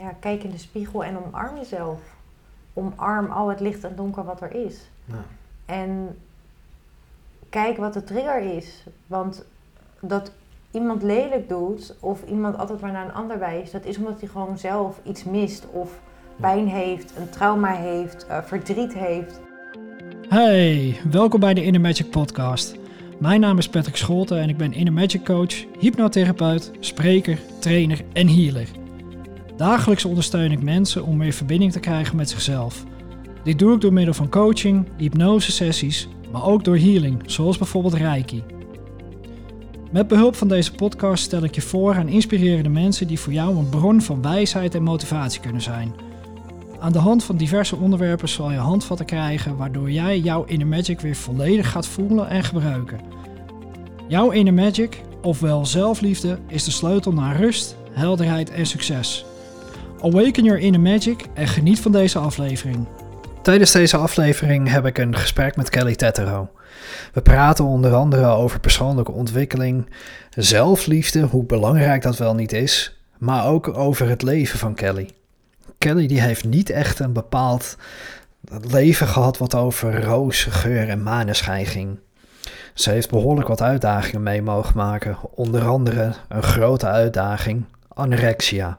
ja, kijk in de spiegel en omarm jezelf. Omarm al het licht en donker wat er is. Ja. En kijk wat de trigger is. Want dat iemand lelijk doet of iemand altijd maar naar een ander wijst, dat is omdat hij gewoon zelf iets mist of pijn heeft, een trauma heeft, eh, verdriet heeft. Hey, welkom bij de Inner Magic Podcast. Mijn naam is Patrick Scholten en ik ben Inner Magic Coach, hypnotherapeut, spreker, trainer en healer. Dagelijks ondersteun ik mensen om weer verbinding te krijgen met zichzelf. Dit doe ik door middel van coaching, hypnose sessies, maar ook door healing, zoals bijvoorbeeld Reiki. Met behulp van deze podcast stel ik je voor aan inspirerende mensen die voor jou een bron van wijsheid en motivatie kunnen zijn. Aan de hand van diverse onderwerpen zal je handvatten krijgen waardoor jij jouw inner magic weer volledig gaat voelen en gebruiken. Jouw inner magic, ofwel zelfliefde, is de sleutel naar rust, helderheid en succes. Awaken your inner magic en geniet van deze aflevering. Tijdens deze aflevering heb ik een gesprek met Kelly Tettero. We praten onder andere over persoonlijke ontwikkeling, zelfliefde, hoe belangrijk dat wel niet is, maar ook over het leven van Kelly. Kelly die heeft niet echt een bepaald leven gehad wat over roze geur en maneschijn ging. Ze heeft behoorlijk wat uitdagingen mee mogen maken, onder andere een grote uitdaging, anorexia.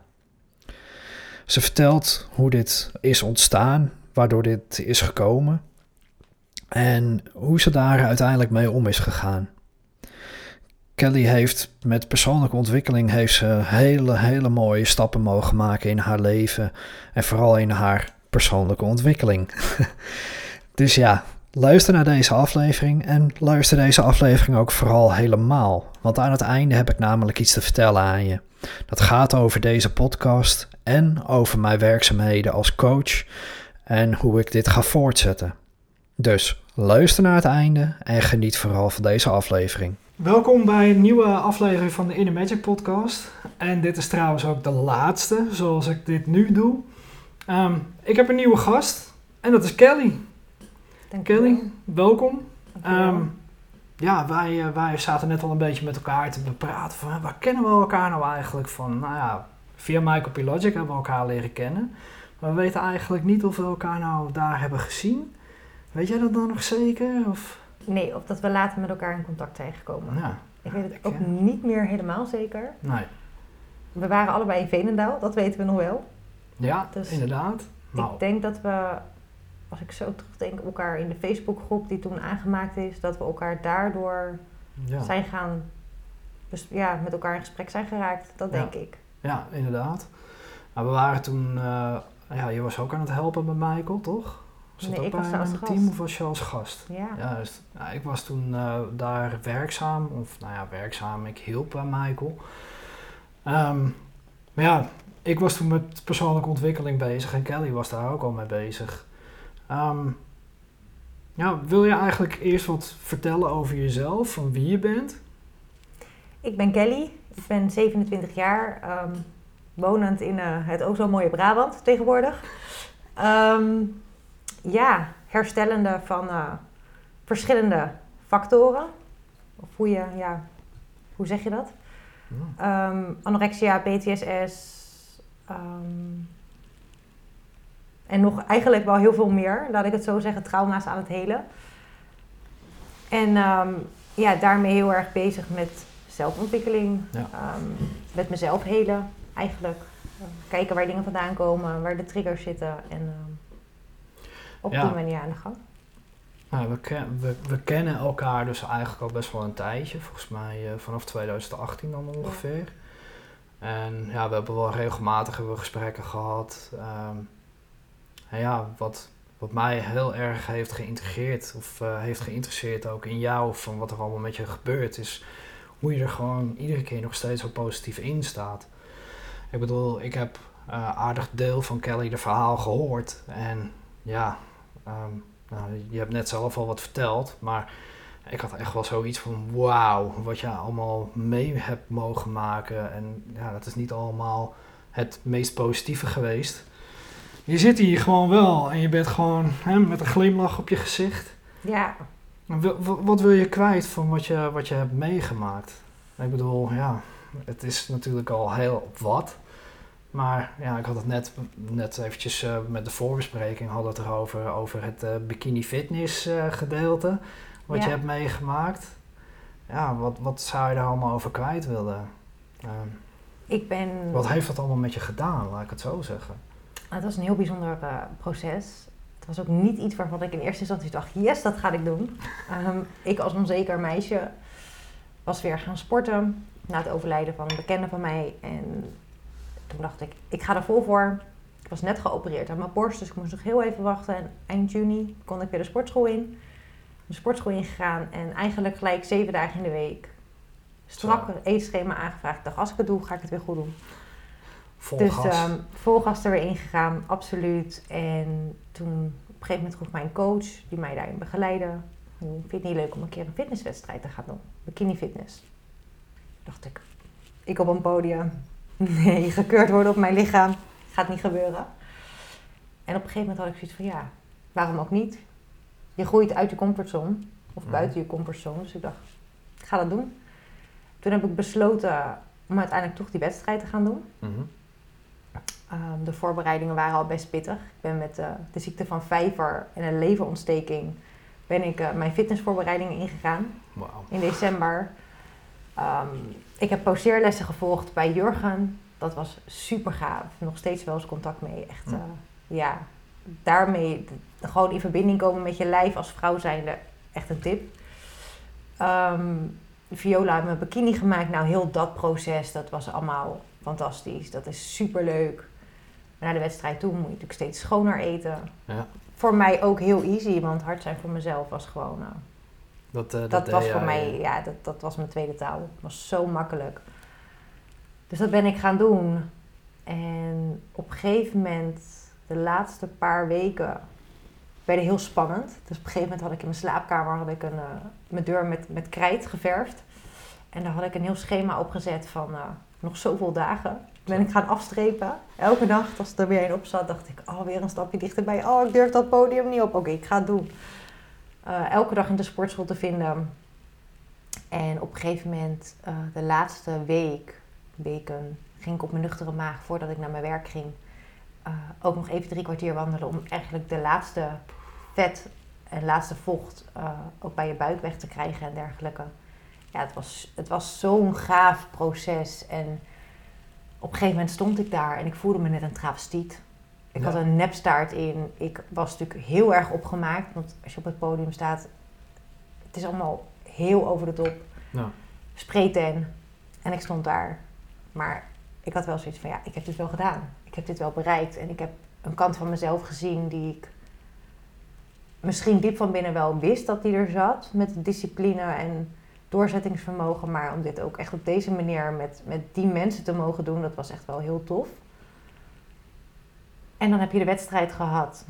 Ze vertelt hoe dit is ontstaan, waardoor dit is gekomen en hoe ze daar uiteindelijk mee om is gegaan. Kelly heeft met persoonlijke ontwikkeling heeft ze hele, hele mooie stappen mogen maken in haar leven en vooral in haar persoonlijke ontwikkeling. dus ja, luister naar deze aflevering en luister deze aflevering ook vooral helemaal. Want aan het einde heb ik namelijk iets te vertellen aan je. Dat gaat over deze podcast en over mijn werkzaamheden als coach en hoe ik dit ga voortzetten. Dus luister naar het einde en geniet vooral van deze aflevering. Welkom bij een nieuwe aflevering van de Inner Magic Podcast. En dit is trouwens ook de laatste, zoals ik dit nu doe. Ehm, ik heb een nieuwe gast en dat is Kelly. Kelly, welkom. Dankjewel. Ehm, ja, wij, eh, wij zaten net al een beetje met elkaar te praten van waar kennen we elkaar nou eigenlijk van? Nou ja, via Michael P. Logic hebben we elkaar leren kennen. Maar we weten eigenlijk niet of we elkaar nou daar hebben gezien. Weet jij dat dan nog zeker? Of? Nee, of dat we later met elkaar in contact zijn gekomen. Ja, Ik weet het ook niet meer helemaal zeker. nee. We waren allebei in Veenendaal, dat weten we nog wel. Ja, Dus inderdaad. Nou, Ik denk dat we, als ik zo terugdenk, elkaar in de Facebookgroep die toen aangemaakt is, dat we elkaar daardoor ja. zijn gaan, dus ja, met elkaar in gesprek zijn geraakt. Dat Ja. denk ik. ja, inderdaad. Maar we waren toen, eh, ja, je was ook aan het helpen met Michael, toch? Was Nee, ik was als gast. team of was je als gast? Ja. Juist. Ja, ik was toen eh, daar werkzaam, of nou ja, werkzaam, ik hielp bij Michael. Ehm, maar ja, ik was toen met persoonlijke ontwikkeling bezig en Kelly was daar ook al mee bezig. Ehm, ja, wil je eigenlijk eerst wat vertellen over jezelf, van wie je bent? Ik ben Kelly, ik ben 27 jaar, ehm, wonend in eh, het ook zo mooie Brabant tegenwoordig. Ehm, ja, herstellende van eh, verschillende factoren. Of hoe je, ja, hoe zeg je dat? Anorexia, PTSS. En nog eigenlijk wel heel veel meer, laat ik het zo zeggen, trauma's aan het helen. En ehm, ja, daarmee heel erg bezig met zelfontwikkeling, Ja. ehm, met mezelf helen eigenlijk. Kijken waar dingen vandaan komen, waar de triggers zitten en ehm, op Ja. die manier aan de gang. Nou, we, ken- we, we kennen elkaar dus eigenlijk al best wel een tijdje, volgens mij eh, vanaf 2018 dan ongeveer. En ja, we hebben wel regelmatig hebben we gesprekken gehad. En ja, wat, wat mij heel erg heeft geïntegreerd, of eh, heeft geïnteresseerd ook in jou, van wat er allemaal met je gebeurt, is hoe je er gewoon iedere keer nog steeds zo positief in staat. Ik bedoel, ik heb eh, aardig deel van Kelly de verhaal gehoord. En ja, ehm, nou, je hebt net zelf al wat verteld, maar ik had echt wel zoiets van wauw, wat je allemaal mee hebt mogen maken. En ja, dat is niet allemaal het meest positieve geweest. Je zit hier gewoon wel en je bent gewoon hè, met een glimlach op je gezicht. Ja, Wat wil je kwijt van wat je, wat je hebt meegemaakt? Ik bedoel, ja, het is natuurlijk al heel wat. Maar ja, ik had het net, net eventjes uh, met de voorbespreking hadden het erover, over het uh, bikini fitness uh, gedeelte, wat je hebt meegemaakt. Ja, wat, wat zou je daar allemaal over kwijt willen? Ehm, ik ben... Wat heeft dat allemaal met je gedaan, laat ik het zo zeggen? Het was een heel bijzonder proces. Het was ook niet iets waarvan ik in eerste instantie dacht, yes, dat ga ik doen. um, ik als onzeker meisje was weer gaan sporten na het overlijden van een bekende van mij. En toen dacht ik, ik ga er vol voor. Ik was net geopereerd aan mijn borst, dus ik moest nog heel even wachten. En eind juni kon ik weer de sportschool in. De sportschool ingegaan en eigenlijk gelijk zeven dagen in de week. Strak eetschema aangevraagd. Ik dacht, als ik het doe, ga ik het weer goed doen. Vol dus gas. Um, vol gas er weer ingegaan, absoluut. En toen op een gegeven moment vroeg mijn coach, die mij daarin begeleidde... Vind je het niet leuk om een keer een fitnesswedstrijd te gaan doen? Bikini fitness. Dacht ik, ik op een podium. Nee, gekeurd worden op mijn lichaam. Gaat niet gebeuren. En op een gegeven moment had ik zoiets van, ja, waarom ook niet? Je groeit uit je comfortzone. Of Mhm. buiten je comfortzone. Dus ik dacht, ik ga dat doen. Toen heb ik besloten om uiteindelijk toch die wedstrijd te gaan doen. Mhm. Ehm, de voorbereidingen waren al best pittig. Ik ben met eh, de ziekte van vijver en een leverontsteking ben ik eh, mijn fitnessvoorbereidingen ingegaan in december. Ehm, ik heb poseerlessen gevolgd bij Jurgen. Dat was super gaaf. Nog steeds wel eens contact mee. Echt, Hm. eh, ja, daarmee gewoon in verbinding komen met je lijf als vrouw zijnde. Echt een tip. Ehm, Viola heeft mijn bikini gemaakt. Nou, heel dat proces, dat was allemaal fantastisch. Dat is super leuk. Naar de wedstrijd toe moet je natuurlijk steeds schoner eten. Ja. Voor mij ook heel easy, want hard zijn voor mezelf was gewoon... eh, Dat, eh, dat deed was voor mij, eh, ja, dat, dat was mijn tweede taal. Het was zo makkelijk. Dus dat ben ik gaan doen. En op een gegeven moment, de laatste paar weken, werden heel spannend. Dus op een gegeven moment had ik in mijn slaapkamer had ik een, mijn deur met, met krijt geverfd. En daar had ik een heel schema opgezet van eh, nog zoveel dagen. Ben ik gaan afstrepen. Elke dag, als er weer een op zat, dacht ik, oh, weer een stapje dichterbij. Oh, ik durf dat podium niet op. Oké, ik ga het doen. Eh, elke dag in de sportschool te vinden. En op een gegeven moment, eh, de laatste week, weken, ging ik op mijn nuchtere maag voordat ik naar mijn werk ging. eh, ook nog even drie kwartier wandelen om eigenlijk de laatste vet en laatste vocht ook bij je buik weg te krijgen en dergelijke. Ja, het was, het was zo'n gaaf proces. En op een gegeven moment stond ik daar en ik voelde me net een travestiet. Ik Ja. had een nepstaart in. Ik was natuurlijk heel erg opgemaakt. Want als je op het podium staat, het is allemaal heel over de top. Ja. Spreten. En ik stond daar. Maar ik had wel zoiets van, ja, ik heb dit wel gedaan. Ik heb dit wel bereikt. En ik heb een kant van mezelf gezien die ik misschien diep van binnen wel wist dat die er zat. Met discipline en doorzettingsvermogen. Maar om dit ook echt op deze manier met, met die mensen te mogen doen, dat was echt wel heel tof. En dan heb je de wedstrijd gehad.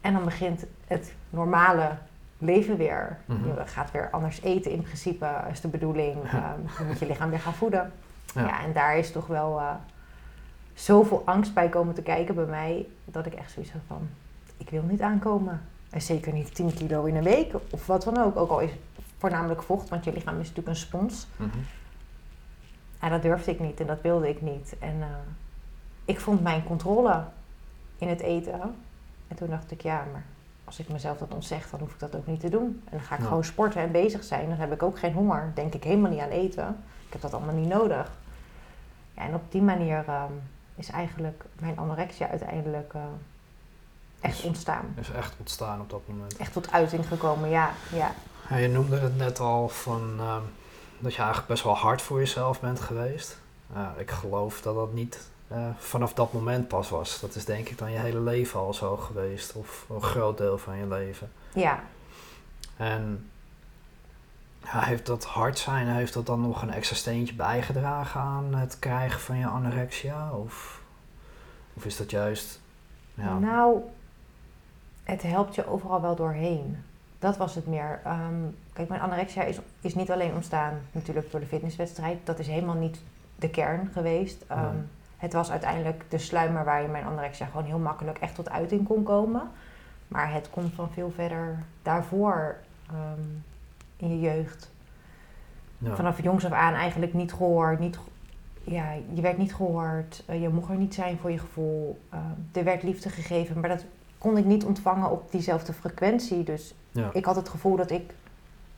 En dan begint het normale leven weer. Mhm. Je gaat weer anders eten in principe, is de bedoeling. Ehm, je moet je lichaam weer gaan voeden. Ja. Ja, en daar is toch wel eh, zoveel angst bij komen te kijken bij mij, dat ik echt zoiets had van, ik wil niet aankomen. En zeker niet 10 kilo in een week of wat dan ook. Ook al is het voornamelijk vocht, want je lichaam is natuurlijk een spons. Mhm. En dat durfde ik niet en dat wilde ik niet. En eh, ik vond mijn controle in het eten. En toen dacht ik, ja, maar als ik mezelf dat ontzeg, dan hoef ik dat ook niet te doen. En dan ga ik Ja. gewoon sporten en bezig zijn. Dan heb ik ook geen honger. Denk ik helemaal niet aan eten. Ik heb dat allemaal niet nodig. Ja, en op die manier ehm, is eigenlijk mijn anorexia uiteindelijk eh, echt ontstaan. Is echt ontstaan op dat moment. Echt tot uiting gekomen, ja. ja. Ja, je noemde het net al van ehm, dat je eigenlijk best wel hard voor jezelf bent geweest. Ja, ik geloof dat dat niet eh, vanaf dat moment pas was. Dat is denk ik dan je hele leven al zo geweest. Of een groot deel van je leven. Ja, En ja, heeft dat hard zijn, heeft dat dan nog een extra steentje bijgedragen aan het krijgen van je anorexia? Of, of is dat juist... Ja, Nou, het helpt je overal wel doorheen. Dat was het meer. Ehm, kijk, mijn anorexia is, is niet alleen ontstaan natuurlijk door de fitnesswedstrijd. Dat is helemaal niet de kern geweest. Ehm, Nee. Het was uiteindelijk de sluimer waar je mijn anorexia gewoon heel makkelijk echt tot uiting kon komen. Maar het komt van veel verder daarvoor ehm, in je jeugd. ja. Vanaf jongs af aan eigenlijk niet gehoord, niet, ja, je werd niet gehoord, eh, je mocht er niet zijn voor je gevoel. Uh, er werd liefde gegeven, maar dat kon ik niet ontvangen op diezelfde frequentie. Dus Ja. ik had het gevoel dat ik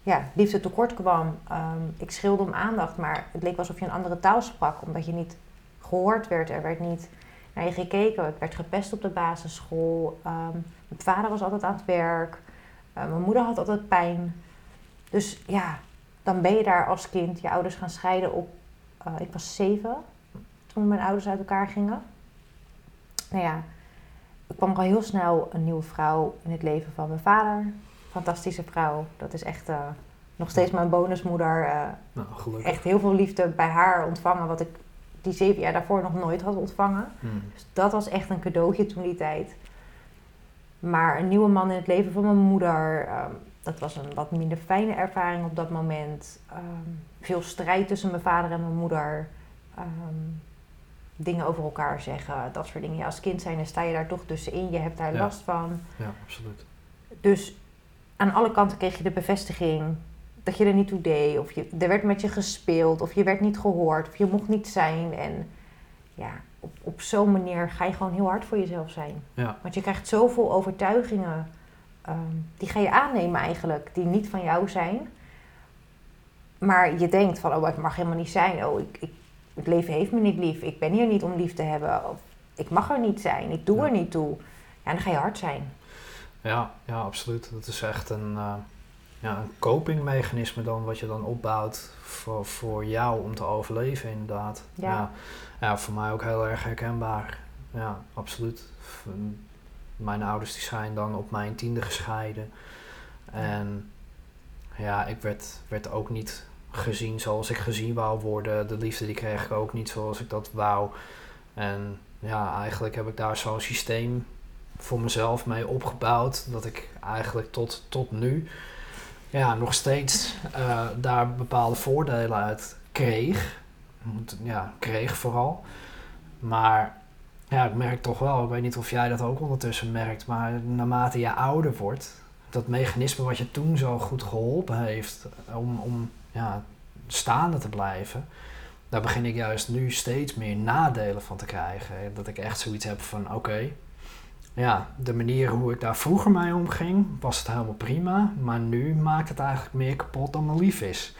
ja, liefde tekort kwam. Ehm, ik schreeuwde om aandacht, maar het leek alsof je een andere taal sprak, omdat je niet gehoord werd. Er werd niet naar je gekeken. Ik werd gepest op de basisschool. Ehm, mijn vader was altijd aan het werk. Eh, mijn moeder had altijd pijn. Dus ja, dan ben je daar als kind. Je ouders gaan scheiden op. eh, ik was zeven toen mijn ouders uit elkaar gingen. Nou ja, er kwam al heel snel een nieuwe vrouw in het leven van mijn vader. Fantastische vrouw. Dat is echt eh, nog steeds mijn bonusmoeder. eh, Nou, gelukkig. echt heel veel liefde bij haar ontvangen, wat ik die zeven jaar daarvoor nog nooit had ontvangen. Hmm. Dus dat was echt een cadeautje toen die tijd. Maar een nieuwe man in het leven van mijn moeder, ehm, dat was een wat minder fijne ervaring op dat moment. Ehm, veel strijd tussen mijn vader en mijn moeder. Ehm, dingen over elkaar zeggen, dat soort dingen. Ja, als kind zijn, dan sta je daar toch tussenin. Je hebt daar Ja. last van. Ja, absoluut. Dus aan alle kanten kreeg je de bevestiging dat je er niet toe deed. Of je, er werd met je gespeeld, of je werd niet gehoord, of je mocht niet zijn. En ja, op, op zo'n manier ga je gewoon heel hard voor jezelf zijn. Ja. Want je krijgt zoveel overtuigingen, ehm, die ga je aannemen eigenlijk, die niet van jou zijn. Maar je denkt van, oh, ik mag helemaal niet zijn. Oh, ik, ik, het leven heeft me niet lief. Ik ben hier niet om lief te hebben. Of ik mag er niet zijn. Ik doe Ja. er niet toe. Ja, dan ga je hard zijn. Ja, ja, absoluut. Dat is echt een, eh, ja, een copingmechanisme dan wat je dan opbouwt voor, voor jou om te overleven inderdaad. Ja. ja. Ja, voor mij ook heel erg herkenbaar. Ja, absoluut. Mijn ouders die zijn dan op mijn tiende gescheiden. En ja, ik werd, werd ook niet gezien zoals ik gezien wou worden. De liefde die kreeg ik ook niet zoals ik dat wou. En ja, eigenlijk heb ik daar zo'n systeem voor mezelf mee opgebouwd. Dat ik eigenlijk tot, tot nu ja, nog steeds eh, daar bepaalde voordelen uit kreeg. Ja, kreeg vooral. Maar ja, ik merk toch wel, ik weet niet of jij dat ook ondertussen merkt, maar naarmate je ouder wordt, dat mechanisme wat je toen zo goed geholpen heeft om, om ja, staande te blijven, daar begin ik juist nu steeds meer nadelen van te krijgen. Dat ik echt zoiets heb van, oké, ja, de manier hoe ik daar vroeger mee omging, was het helemaal prima, maar nu maakt het eigenlijk meer kapot dan me lief is.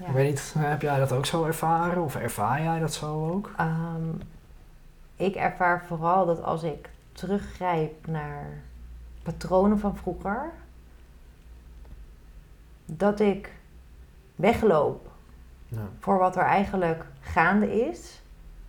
Ja. Ik weet niet, heb jij dat ook zo ervaren of ervaar jij dat zo ook? Ehm, ik ervaar vooral dat als ik teruggrijp naar patronen van vroeger, dat ik wegloop Ja. voor wat er eigenlijk gaande is,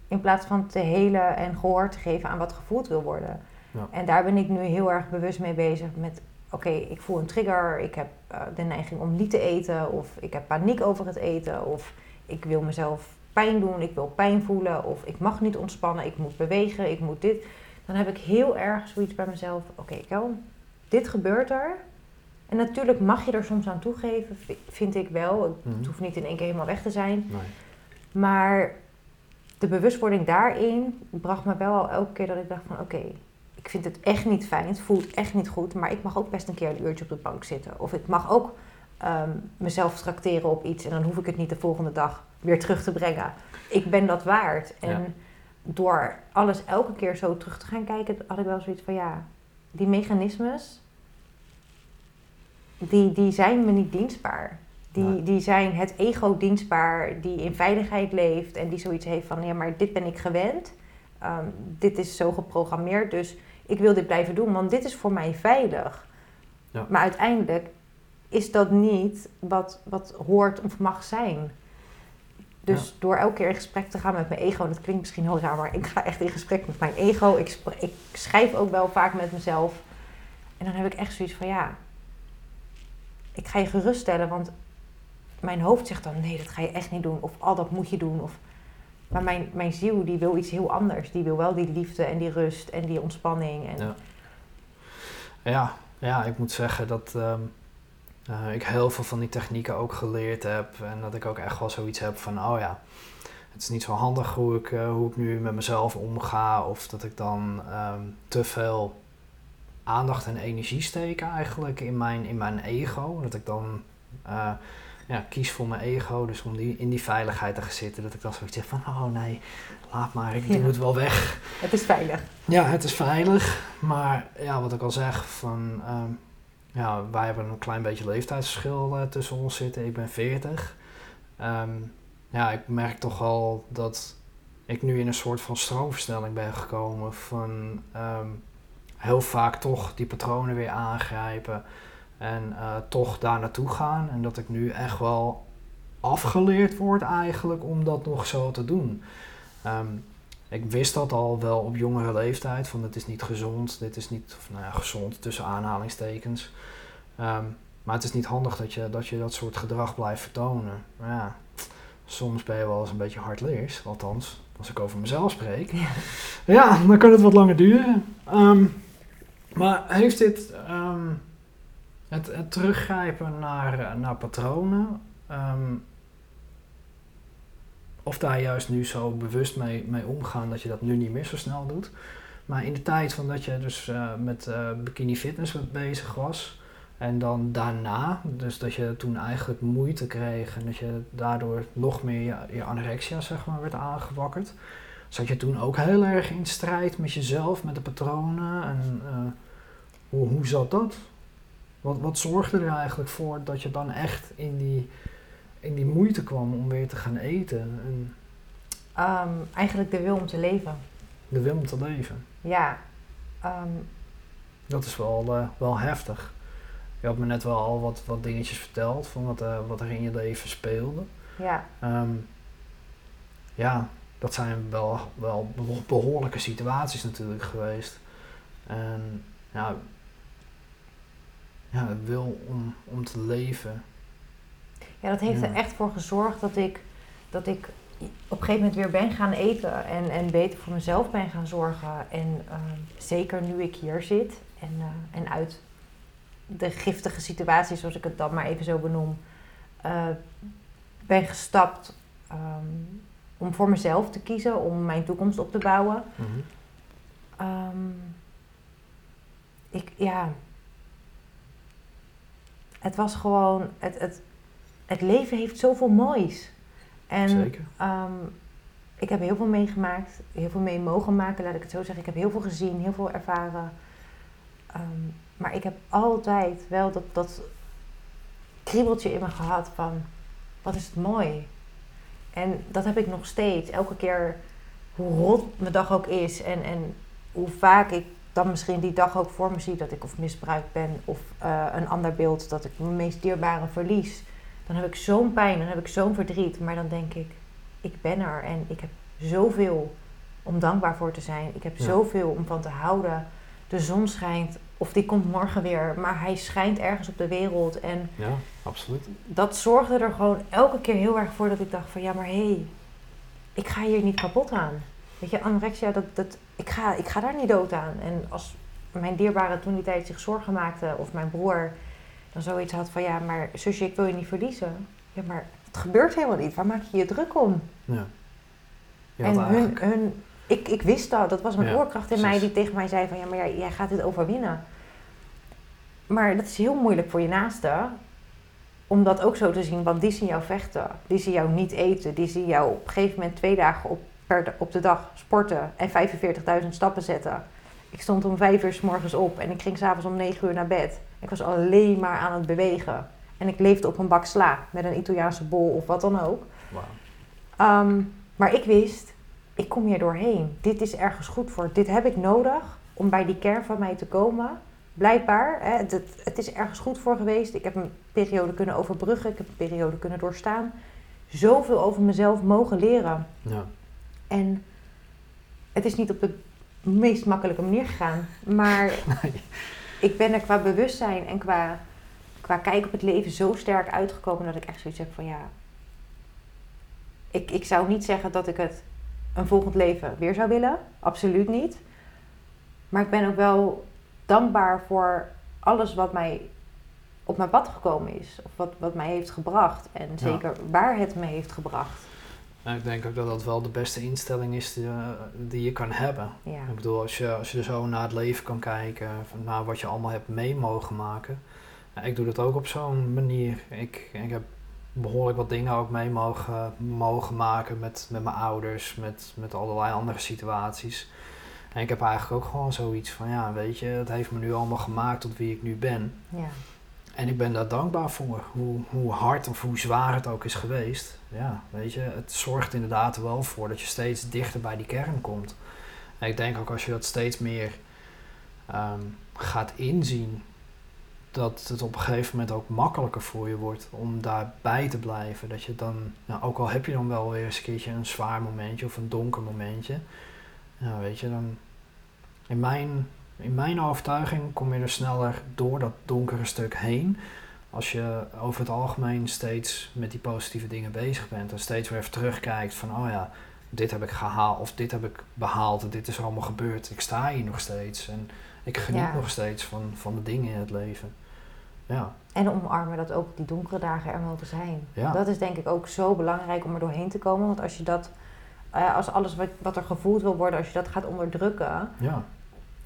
in plaats van te helen en gehoor te geven aan wat gevoeld wil worden. Ja. En daar ben ik nu heel erg bewust mee bezig met, oké, ik voel een trigger, ik heb eh, de neiging om niet te eten, of ik heb paniek over het eten, of ik wil mezelf pijn doen, ik wil pijn voelen, of ik mag niet ontspannen, ik moet bewegen, ik moet dit. Dan heb ik heel erg zoiets bij mezelf, oké, Kel, dit gebeurt er. En natuurlijk mag je er soms aan toegeven, vi- vind ik wel. Het Mhm. hoeft niet in één keer helemaal weg te zijn. Nee. Maar de bewustwording daarin bracht me wel al elke keer dat ik dacht van oké, ik vind het echt niet fijn, het voelt echt niet goed, maar ik mag ook best een keer een uurtje op de bank zitten. Of ik mag ook ehm, mezelf tracteren op iets en dan hoef ik het niet de volgende dag weer terug te brengen. Ik ben dat waard. En Ja. door alles elke keer zo terug te gaan kijken, had ik wel zoiets van ja, die mechanismes, die, die zijn me niet dienstbaar. Die, Nee. die zijn het ego dienstbaar, die in veiligheid leeft en die zoiets heeft van ja, maar dit ben ik gewend. Ehm, dit is zo geprogrammeerd, dus ik wil dit blijven doen, want dit is voor mij veilig. Ja. Maar uiteindelijk is dat niet wat, wat hoort of mag zijn. Dus door elke keer in gesprek te gaan met mijn ego, dat klinkt misschien heel raar, maar ik ga echt in gesprek met mijn ego. Ik, ik schrijf ook wel vaak met mezelf. En dan heb ik echt zoiets van ja, ik ga je geruststellen, want mijn hoofd zegt dan nee, dat ga je echt niet doen. Of al dat moet je doen. Of, maar mijn, mijn ziel die wil iets heel anders. Die wil wel die liefde en die rust en die ontspanning. En, Ja. Ja, ja, ik moet zeggen dat ehm, eh, ik heel veel van die technieken ook geleerd heb. En dat ik ook echt wel zoiets heb van, oh ja, het is niet zo handig hoe ik, eh, hoe ik nu met mezelf omga. Of dat ik dan ehm, te veel aandacht en energie steek eigenlijk in mijn, in mijn ego. Dat ik dan eh, ja, kies voor mijn ego. Dus om die, in die veiligheid te gaan zitten. Dat ik dan zoiets zeg van, oh nee, laat maar, ik Ja. moet wel weg. Het is veilig. Ja, het is veilig. Maar ja, wat ik al zeg, van, ehm, ja, wij hebben een klein beetje leeftijdsverschil eh, tussen ons zitten. Ik ben 40. Ehm, ja, ik merk toch wel dat ik nu in een soort van stroomversnelling ben gekomen. Van ehm, heel vaak toch die patronen weer aangrijpen. En eh, toch daar naartoe gaan. En dat ik nu echt wel afgeleerd word eigenlijk om dat nog zo te doen. Ehm, ik wist dat al wel op jongere leeftijd. Van dit is niet gezond. Dit is niet, of, nou ja, gezond tussen aanhalingstekens. Ehm, maar het is niet handig dat je, dat je dat soort gedrag blijft vertonen. Maar ja, soms ben je wel eens een beetje hardleers. Althans, als ik over mezelf spreek. Ja. Ja, dan kan het wat langer duren. Ehm, maar heeft dit ehm, het, teruggrijpen naar, eh, naar patronen, ehm, of daar juist nu zo bewust mee, mee omgaan dat je dat nu niet meer zo snel doet. Maar in de tijd van dat je dus eh, met eh, bikini fitness bezig was en dan daarna, dus dat je toen eigenlijk moeite kreeg en dat je daardoor nog meer je, je anorexia zeg maar werd aangewakkerd. Zat je toen ook heel erg in strijd met jezelf, met de patronen? En eh, hoe, hoe zat dat? Wat, wat zorgde er eigenlijk voor dat je dan echt in die, in die moeite kwam om weer te gaan eten en Ehm, eigenlijk de wil om te leven. de wil om te leven? Ja. Ehm, Dat is wel, eh, wel heftig. Je had me net wel al wat, wat dingetjes verteld van wat, eh, wat er in je leven speelde. ja. Ehm, ja, dat zijn wel, wel beho- behoorlijke situaties natuurlijk geweest. En ja, ja de wil om, om te leven. Ja, dat heeft er echt voor gezorgd dat ik, dat ik op een gegeven moment weer ben gaan eten en, en beter voor mezelf ben gaan zorgen. En ehm, zeker nu ik hier zit en, eh, en uit de giftige situatie, zoals ik het dan maar even zo benoem, eh, ben gestapt ehm, om voor mezelf te kiezen, om mijn toekomst op te bouwen. Ehm, ik, ja. Het was gewoon. Het, het, het leven heeft zoveel moois. En Zeker. ehm, ik heb heel veel meegemaakt, heel veel mee mogen maken, laat ik het zo zeggen. Ik heb heel veel gezien, heel veel ervaren. Ehm, maar ik heb altijd wel dat, dat kriebeltje in me gehad van, wat is het mooi. En dat heb ik nog steeds. Elke keer, hoe rot mijn dag ook is en, en hoe vaak ik dan misschien die dag ook voor me zie dat ik of misbruikt ben of eh, een ander beeld dat ik mijn meest dierbare verlies. Dan heb ik zo'n pijn, dan heb ik zo'n verdriet. Maar dan denk ik, ik ben er en ik heb zoveel om dankbaar voor te zijn. Ik heb Ja. zoveel om van te houden. De zon schijnt, of die komt morgen weer, maar hij schijnt ergens op de wereld. En Ja, absoluut. dat zorgde er gewoon elke keer heel erg voor dat ik dacht van ja, maar hé, hey, ik ga hier niet kapot aan. Weet je, anorexia, dat, dat, ik, ga, ik ga daar niet dood aan. En als mijn dierbare toen die tijd zich zorgen maakte, of mijn broer dan zoiets had van ja, maar zusje, ik wil je niet verliezen. Ja, maar het gebeurt helemaal niet. Waar maak je je druk om? Ja. Had en hun, hun ik, ik wist dat, dat was een Ja, oorkracht in mij die tegen mij zei van ja, maar jij, jij gaat dit overwinnen. Maar dat is heel moeilijk voor je naaste om dat ook zo te zien, want die zien jou vechten, die zien jou niet eten, die zien jou op een gegeven moment twee dagen op, per, op de dag sporten en 45.000 stappen zetten. Ik stond om vijf uur s morgens op en ik ging s'avonds om negen uur naar bed. Ik was alleen maar aan het bewegen. En ik leefde op een bak sla met een Italiaanse bol of wat dan ook. Wauw. Ehm, maar ik wist, ik kom hier doorheen. Dit is ergens goed voor. Dit heb ik nodig om bij die kern van mij te komen. Blijkbaar, hè, het, het, is ergens goed voor geweest. Ik heb een periode kunnen overbruggen. Ik heb een periode kunnen doorstaan. Zoveel over mezelf mogen leren. Ja. En het is niet op de meest makkelijke manier gegaan. Maar Nee. ik ben er qua bewustzijn en qua, qua kijk op het leven zo sterk uitgekomen dat ik echt zoiets heb van ja. Ik, ik zou niet zeggen dat ik het een volgend leven weer zou willen. Absoluut niet. Maar ik ben ook wel dankbaar voor alles wat mij op mijn pad gekomen is. Of wat, wat mij heeft gebracht. En Ja. zeker waar het me heeft gebracht. Nou, ik denk ook dat dat wel de beste instelling is die, eh, die je kan hebben. Ja. Ik bedoel, als je, als je zo naar het leven kan kijken, naar wat je allemaal hebt mee mogen maken. Ik doe dat ook op zo'n manier. Ik, ik heb behoorlijk wat dingen ook mee mogen, mogen maken met, met mijn ouders, met, met allerlei andere situaties. En ik heb eigenlijk ook gewoon zoiets van, ja, weet je, het heeft me nu allemaal gemaakt tot wie ik nu ben. Ja. En ik ben daar dankbaar voor, hoe, hoe hard of hoe zwaar het ook is geweest. Ja, weet je, het zorgt inderdaad er wel voor dat je steeds dichter bij die kern komt. En ik denk ook als je dat steeds meer ehm, gaat inzien, dat het op een gegeven moment ook makkelijker voor je wordt om daarbij te blijven. Dat je dan, nou, ook al heb je dan wel weer eens een keertje een zwaar momentje of een donker momentje, ja, weet je, dan in mijn, in mijn overtuiging kom je er sneller door dat donkere stuk heen. Als je over het algemeen steeds met die positieve dingen bezig bent en steeds weer even terugkijkt van, oh ja, dit heb ik gehaald of dit heb ik behaald en dit is er allemaal gebeurd. Ik sta hier nog steeds en ik geniet Ja. nog steeds van, van de dingen in het leven. Ja, En omarmen dat ook die donkere dagen er mogen zijn. Ja. Dat is denk ik ook zo belangrijk om er doorheen te komen. Want als je dat, eh, als alles wat, wat er gevoeld wil worden, als je dat gaat onderdrukken, ja.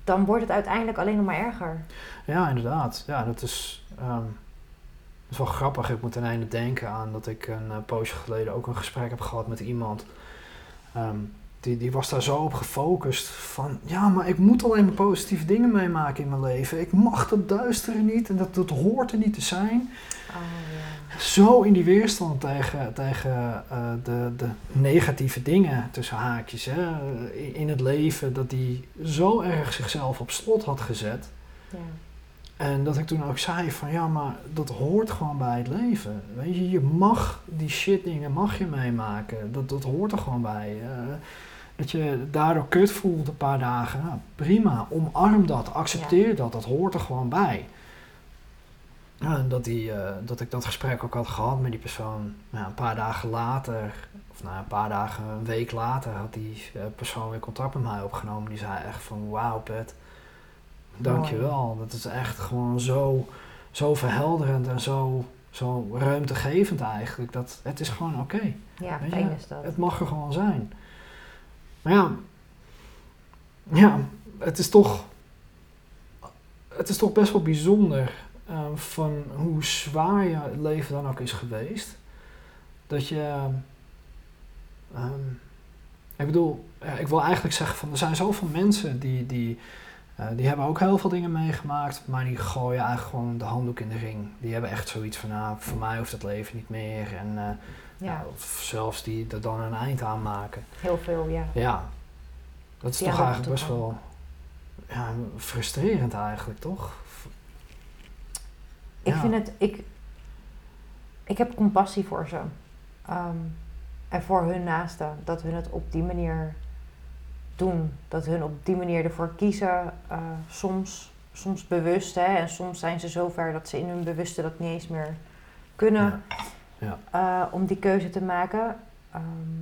dan wordt het uiteindelijk alleen nog maar erger. Ja, inderdaad. Ja, dat is, ehm, dat is wel grappig. Ik moet ten einde denken aan dat ik een uh, poosje geleden ook een gesprek heb gehad met iemand. Ehm, die, die was daar zo op gefocust van, ja, maar ik moet alleen maar positieve dingen meemaken in mijn leven. Ik mag dat duistere niet en dat, dat hoort er niet te zijn. Oh, ja. Zo in die weerstand tegen, tegen eh, de, de negatieve dingen tussen haakjes hè, in, het leven, dat die zo erg zichzelf op slot had gezet. Ja. En dat ik toen ook zei van ja, maar dat hoort gewoon bij het leven. Weet je, je mag die shit dingen mag je meemaken. Dat, dat hoort er gewoon bij. Eh, dat je daardoor kut voelt een paar dagen. Nou, prima, omarm dat, accepteer dat, dat hoort er gewoon bij. Ja, en dat, die, eh, dat ik dat gesprek ook had gehad met die persoon. Nou, een paar dagen later, of nou, een paar dagen, een week later, had die eh, persoon weer contact met mij opgenomen. Die zei echt van wauw Pet, dankjewel. Dat is echt gewoon zo, zo verhelderend en zo, zo ruimtegevend eigenlijk. Dat, het is gewoon oké. Ja, fijn is dat. Het mag er gewoon zijn. Maar ja, ja, het is toch, het is toch best wel bijzonder eh, van hoe zwaar je leven dan ook is geweest. Dat je, ehm, ik bedoel, ik wil eigenlijk zeggen van er zijn zoveel mensen die, die, eh, die hebben ook heel veel dingen meegemaakt, maar die gooien eigenlijk gewoon de handdoek in de ring. Die hebben echt zoiets van, nou, voor mij hoeft het leven niet meer. En eh, ja, ja, of zelfs die er dan een eind aan maken. heel veel, ja. Ja, dat is Ja, toch eigenlijk best wel ja, frustrerend eigenlijk, toch? Ik Ja. vind het, ik, ik heb compassie voor ze. Ehm, en voor hun naasten. Dat hun het op die manier doen. Dat hun op die manier ervoor kiezen. eh, soms, soms bewust. Hè, en soms zijn ze zover dat ze in hun bewuste dat niet eens meer kunnen. Ja. eh, om die keuze te maken. Ehm,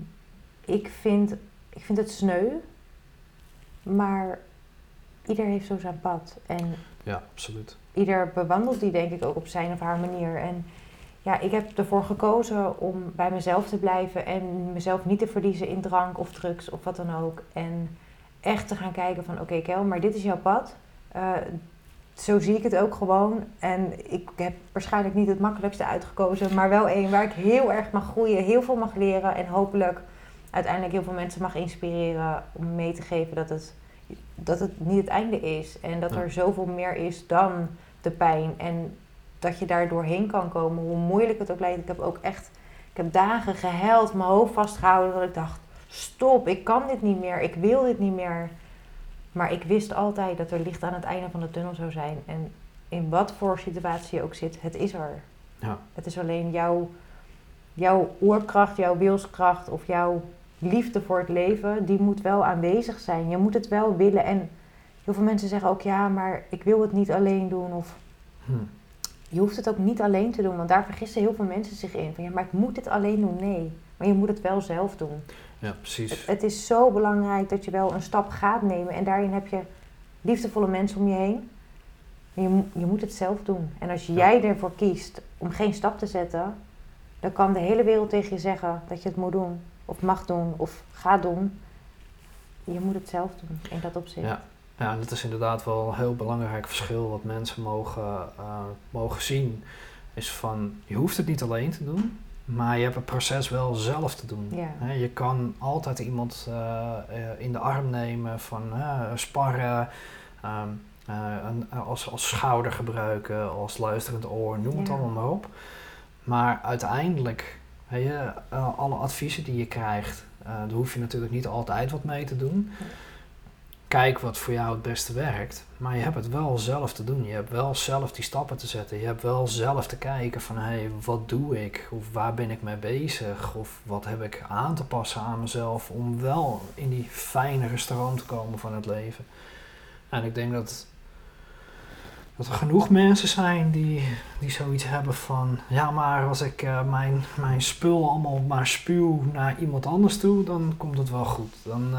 ik, vind, ik vind het sneu. Maar ieder heeft zo zijn pad. En Ja, absoluut. Ieder bewandelt die denk ik ook op zijn of haar manier. En ja, ik heb ervoor gekozen om bij mezelf te blijven en mezelf niet te verliezen in drank of drugs of wat dan ook. En echt te gaan kijken van oké Kel, maar dit is jouw pad. Eh, zo zie ik het ook gewoon. En ik heb waarschijnlijk niet het makkelijkste uitgekozen, maar wel één waar ik heel erg mag groeien, heel veel mag leren en hopelijk uiteindelijk heel veel mensen mag inspireren om mee te geven dat het, dat het niet het einde is. En dat er zoveel meer is dan de pijn. En dat je daar doorheen kan komen, hoe moeilijk het ook lijkt. Ik heb ook echt, ik heb dagen gehuild, mijn hoofd vastgehouden, dat ik dacht, stop, ik kan dit niet meer, ik wil dit niet meer. Maar ik wist altijd dat er licht aan het einde van de tunnel zou zijn. En in wat voor situatie je ook zit, het is er. Ja. Het is alleen jouw, jouw oerkracht, jouw wilskracht of jouw liefde voor het leven, die moet wel aanwezig zijn. Je moet het wel willen. En heel veel mensen zeggen ook, ja, maar ik wil het niet alleen doen. Of Hm. je hoeft het ook niet alleen te doen, want daar vergissen heel veel mensen zich in. Van ja, maar ik moet het alleen doen. Nee, maar je moet het wel zelf doen. Ja, Het, precies. het is zo belangrijk dat je wel een stap gaat nemen en daarin heb je liefdevolle mensen om je heen. Je, je moet het zelf doen. En als Ja. jij ervoor kiest om geen stap te zetten, dan kan de hele wereld tegen je zeggen dat je het moet doen, of mag doen, of gaat doen. Je moet het zelf doen in dat opzicht. Ja. Ja, dat is inderdaad wel een heel belangrijk verschil wat mensen mogen, eh, mogen zien. Is van, je hoeft het niet alleen te doen. Maar je hebt het proces wel zelf te doen. Ja. Je kan altijd iemand eh, eh, in de arm nemen van eh, sparren, ehm, eh, een- als, als schouder gebruiken, als luisterend oor, noem het Ja. allemaal maar op. Maar uiteindelijk, je, eh, alle adviezen die je krijgt, eh, daar hoef je natuurlijk niet altijd wat mee te doen. Kijk wat voor jou het beste werkt, maar je hebt het wel zelf te doen. Je hebt wel zelf die stappen te zetten. Je hebt wel zelf te kijken van hé, hey, wat doe ik? Of waar ben ik mee bezig? Of wat heb ik aan te passen aan mezelf om wel in die fijnere stroom te komen van het leven. En ik denk dat, dat er genoeg mensen zijn die, die zoiets hebben van ja, maar als ik eh, mijn, mijn spul allemaal maar spuw naar iemand anders toe, dan komt het wel goed. Dan,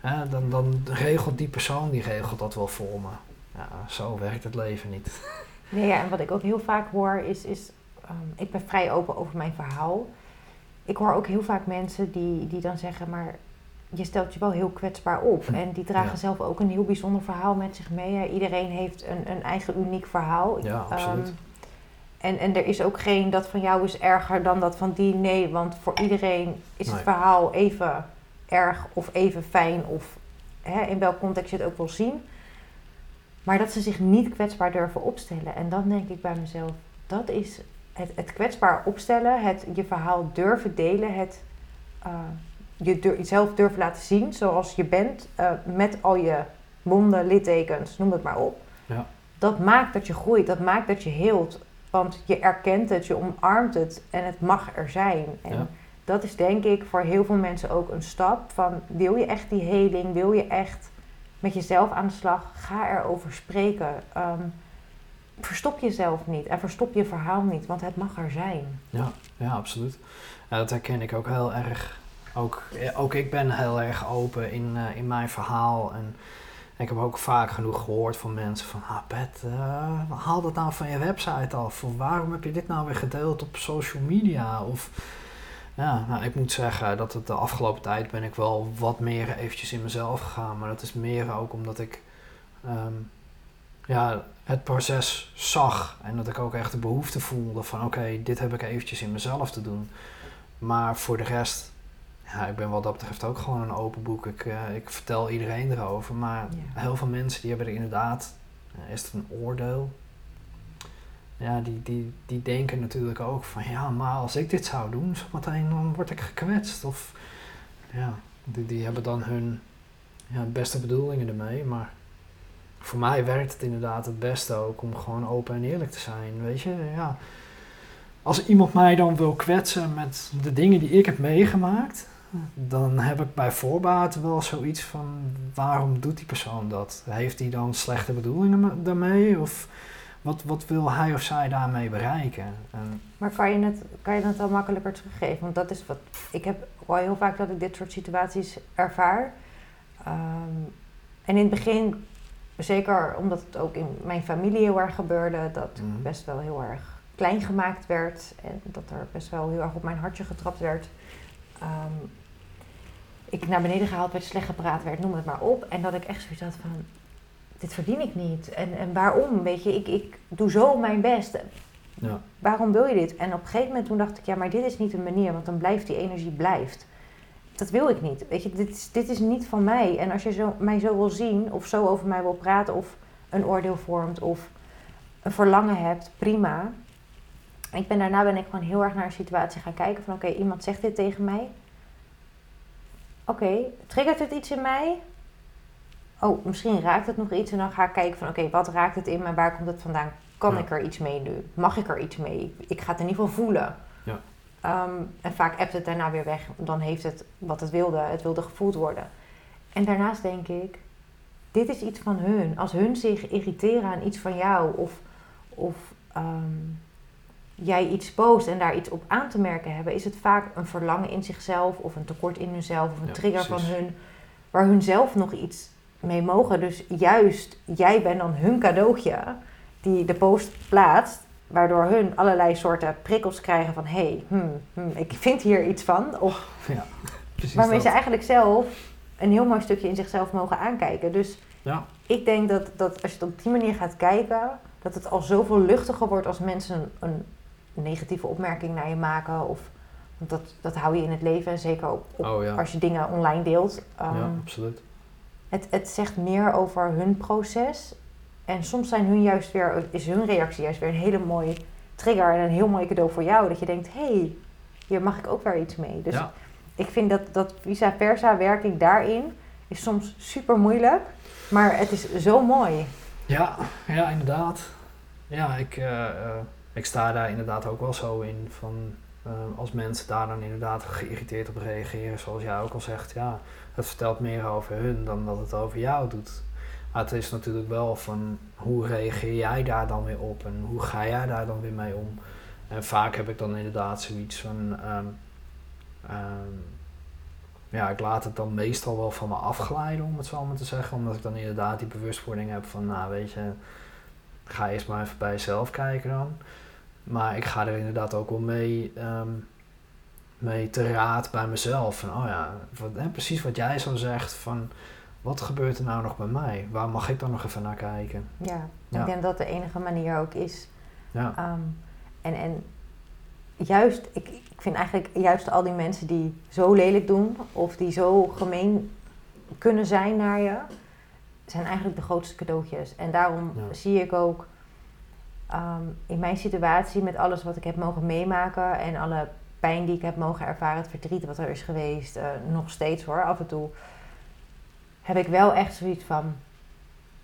eh, dan, dan regelt die persoon die regelt dat wel voor me. Ja, zo werkt het leven niet. Nee, ja, en wat ik ook heel vaak hoor is, is ehm, ik ben vrij open over mijn verhaal. Ik hoor ook heel vaak mensen die, die dan zeggen, maar je stelt je wel heel kwetsbaar op. Hm, En die dragen ja. zelf ook een heel bijzonder verhaal met zich mee. Iedereen heeft een, een eigen uniek verhaal. Ja, absoluut. Ehm, en, en er is ook geen dat van jou is erger dan dat van die. Nee, want voor iedereen is het verhaal even erg of even fijn. Of hè, in welk context je het ook wil zien. Maar dat ze zich niet kwetsbaar durven opstellen. En dan denk ik bij mezelf, dat is het, het kwetsbaar opstellen, het je verhaal durven delen, het eh, je dur- jezelf durven laten zien zoals je bent, eh, met al je wonden, littekens, noem het maar op. Ja. Dat maakt dat je groeit, dat maakt dat je heelt. Want je erkent het, je omarmt het en het mag er zijn. En Ja. dat is denk ik voor heel veel mensen ook een stap van wil je echt die heling, wil je echt met jezelf aan de slag, ga erover spreken. Ehm, verstop jezelf niet en verstop je verhaal niet, want het mag er zijn. Ja, ja absoluut. Ja, dat herken ik ook heel erg. Ook, eh, ook ik ben heel erg open in, eh, in mijn verhaal. En ik heb ook vaak genoeg gehoord van mensen van... Ah, Pet, eh, haal dat nou van je website af. Of waarom heb je dit nou weer gedeeld op social media? Of... Ja, nou, ik moet zeggen dat het de afgelopen tijd ben ik wel wat meer eventjes in mezelf gegaan. Maar dat is meer ook omdat ik ehm, ja, het proces zag. En dat ik ook echt de behoefte voelde van oké, dit heb ik eventjes in mezelf te doen. Maar voor de rest, ja, ik ben wat dat betreft ook gewoon een open boek. Ik, eh, ik vertel iedereen erover. Maar Ja. heel veel mensen die hebben er inderdaad, eh, is het een oordeel? Ja, die, die, die denken natuurlijk ook van ja, maar als ik dit zou doen, zometeen dan word ik gekwetst. Of ja, die, die hebben dan hun ja, beste bedoelingen ermee. Maar voor mij werkt het inderdaad het beste ook om gewoon open en eerlijk te zijn. Weet je, ja. Als iemand mij dan wil kwetsen met de dingen die ik heb meegemaakt, dan heb ik bij voorbaat wel zoiets van: waarom doet die persoon dat? Heeft hij dan slechte bedoelingen me- daarmee? Of wat, wat wil hij of zij daarmee bereiken? En, Maar kan je, het, kan je het dan makkelijker teruggeven? Want dat is wat. Ik heb wel heel vaak dat ik dit soort situaties ervaar. Ehm, en in het begin, zeker omdat het ook in mijn familie heel erg gebeurde, dat ik Mhm. best wel heel erg klein gemaakt werd en dat er best wel heel erg op mijn hartje getrapt werd. Ehm, ik naar beneden gehaald werd, slecht gepraat werd, noem het maar op. En dat ik echt zoiets had van, dit verdien ik niet. En, en waarom? Weet je, ik, ik doe zo mijn best ja, waarom wil je dit? En op een gegeven moment toen dacht ik, ja, maar dit is niet een manier, want dan blijft die energie blijft. Dat wil ik niet. Weet je, dit is, dit is niet van mij. En als je zo, mij zo wil zien, of zo over mij wil praten, of een oordeel vormt, of een verlangen hebt, prima. Ik ben, daarna ben ik gewoon heel erg naar een situatie gaan kijken van, oké, iemand zegt dit tegen mij. Oké, triggert het iets in mij? Oh, misschien raakt het nog iets. En dan ga ik kijken van, oké, wat raakt het in en waar komt het vandaan? Kan Ja. ik er iets mee nu? Mag ik er iets mee? Ik ga het in ieder geval voelen. Ja. Ehm, en vaak appt het daarna weer weg. Dan heeft het wat het wilde. Het wilde gevoeld worden. En daarnaast denk ik, dit is iets van hun. Als hun zich irriteren aan iets van jou of, of ehm, jij iets post en daar iets op aan te merken hebben, is het vaak een verlangen in zichzelf of een tekort in hunzelf of een Ja, trigger van hun waar hun zelf nog iets mee mogen. Dus juist jij bent dan hun cadeautje die de post plaatst, waardoor hun allerlei soorten prikkels krijgen van hé, hey, hmm, hmm, ik vind hier iets van. Of ja waarmee dat. ze eigenlijk zelf een heel mooi stukje in zichzelf mogen aankijken. Dus Ja, ik denk dat, dat als je het op die manier gaat kijken, dat het al zoveel luchtiger wordt als mensen een, een negatieve opmerking naar je maken. Of, want dat, dat hou je in het leven, zeker op, op- Oh ja. als je dingen online deelt. ja, Ehm, absoluut. het, het zegt meer over hun proces. En soms zijn hun juist weer, is hun reactie juist weer een hele mooie trigger en een heel mooi cadeau voor jou. Dat je denkt, hé, hey, hier mag ik ook weer iets mee. Dus ja. ik vind dat, dat vice versa werking daarin is soms super moeilijk. Maar het is zo mooi. Ja, ja, inderdaad. Ja, ik, eh, eh, ik sta daar inderdaad ook wel zo in van eh, als mensen daar dan inderdaad geïrriteerd op reageren, zoals jij ook al zegt, ja, het vertelt meer over hun dan dat het over jou doet. Maar het is natuurlijk wel van hoe reageer jij daar dan weer op en hoe ga jij daar dan weer mee om? En vaak heb ik dan inderdaad zoiets van, ehm, ehm, ja, ik laat het dan meestal wel van me afglijden, om het zo maar te zeggen. Omdat ik dan inderdaad die bewustwording heb van, nou weet je, ga eerst maar even bij jezelf kijken dan. Maar ik ga er inderdaad ook wel mee, ehm, mee te raad bij mezelf. Van, oh ja, wat, hè, precies wat jij zo zegt, van wat gebeurt er nou nog bij mij? Waar mag ik dan nog even naar kijken? Ja, Ja. ik denk dat de enige manier ook is. Ja, Ehm, en, en juist, ik, ik vind eigenlijk juist al die mensen die zo lelijk doen of die zo gemeen kunnen zijn naar je, zijn eigenlijk de grootste cadeautjes. En daarom Ja. zie ik ook ehm, in mijn situatie met alles wat ik heb mogen meemaken en alle pijn die ik heb mogen ervaren, het verdriet wat er is geweest, eh, nog steeds hoor, af en toe, heb ik wel echt zoiets van,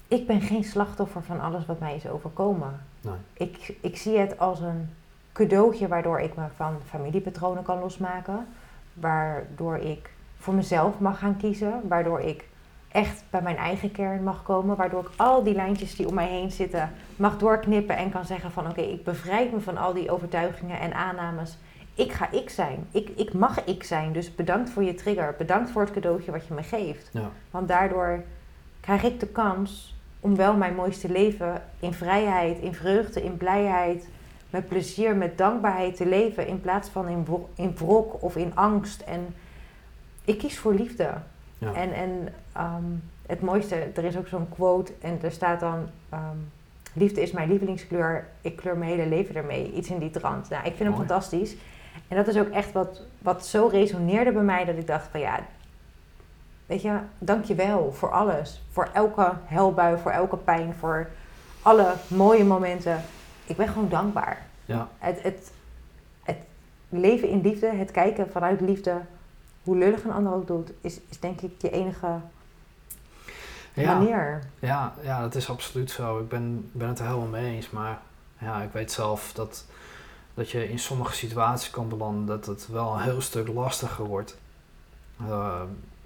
ik ben geen slachtoffer van alles wat mij is overkomen. nee. Ik, ik zie het als een cadeautje waardoor ik me van familiepatronen kan losmaken. Waardoor ik voor mezelf mag gaan kiezen. Waardoor ik echt bij mijn eigen kern mag komen. Waardoor ik al die lijntjes die om mij heen zitten mag doorknippen en kan zeggen van oké, ik bevrijd me van al die overtuigingen en aannames. Ik ga ik zijn. Ik, ik mag ik zijn. Dus bedankt voor je trigger. Bedankt voor het cadeautje wat je me geeft. Ja. Want daardoor krijg ik de kans om wel mijn mooiste leven in vrijheid, in vreugde, in blijheid, met plezier, met dankbaarheid te leven. In plaats van in, in wrok of in angst. En ik kies voor liefde. Ja. En, en ehm, het mooiste, er is ook zo'n quote en er staat dan... ehm, liefde is mijn lievelingskleur, ik kleur mijn hele leven ermee. Iets in die trant. Nou, ik vind hem fantastisch. En dat is ook echt wat, wat zo resoneerde bij mij dat ik dacht van ja, weet je, dank je wel voor alles. Voor elke helbui, voor elke pijn, voor alle mooie momenten. Ik ben gewoon dankbaar. Ja, Het, het, het leven in liefde, het kijken vanuit liefde, hoe lullig een ander ook doet, is, is denk ik je enige ja. manier. Ja, ja, dat is absoluut zo. Ik ben, ben het er helemaal mee eens. Maar ja, ik weet zelf dat, dat je in sommige situaties kan belanden dat het wel een heel stuk lastiger wordt. Eh,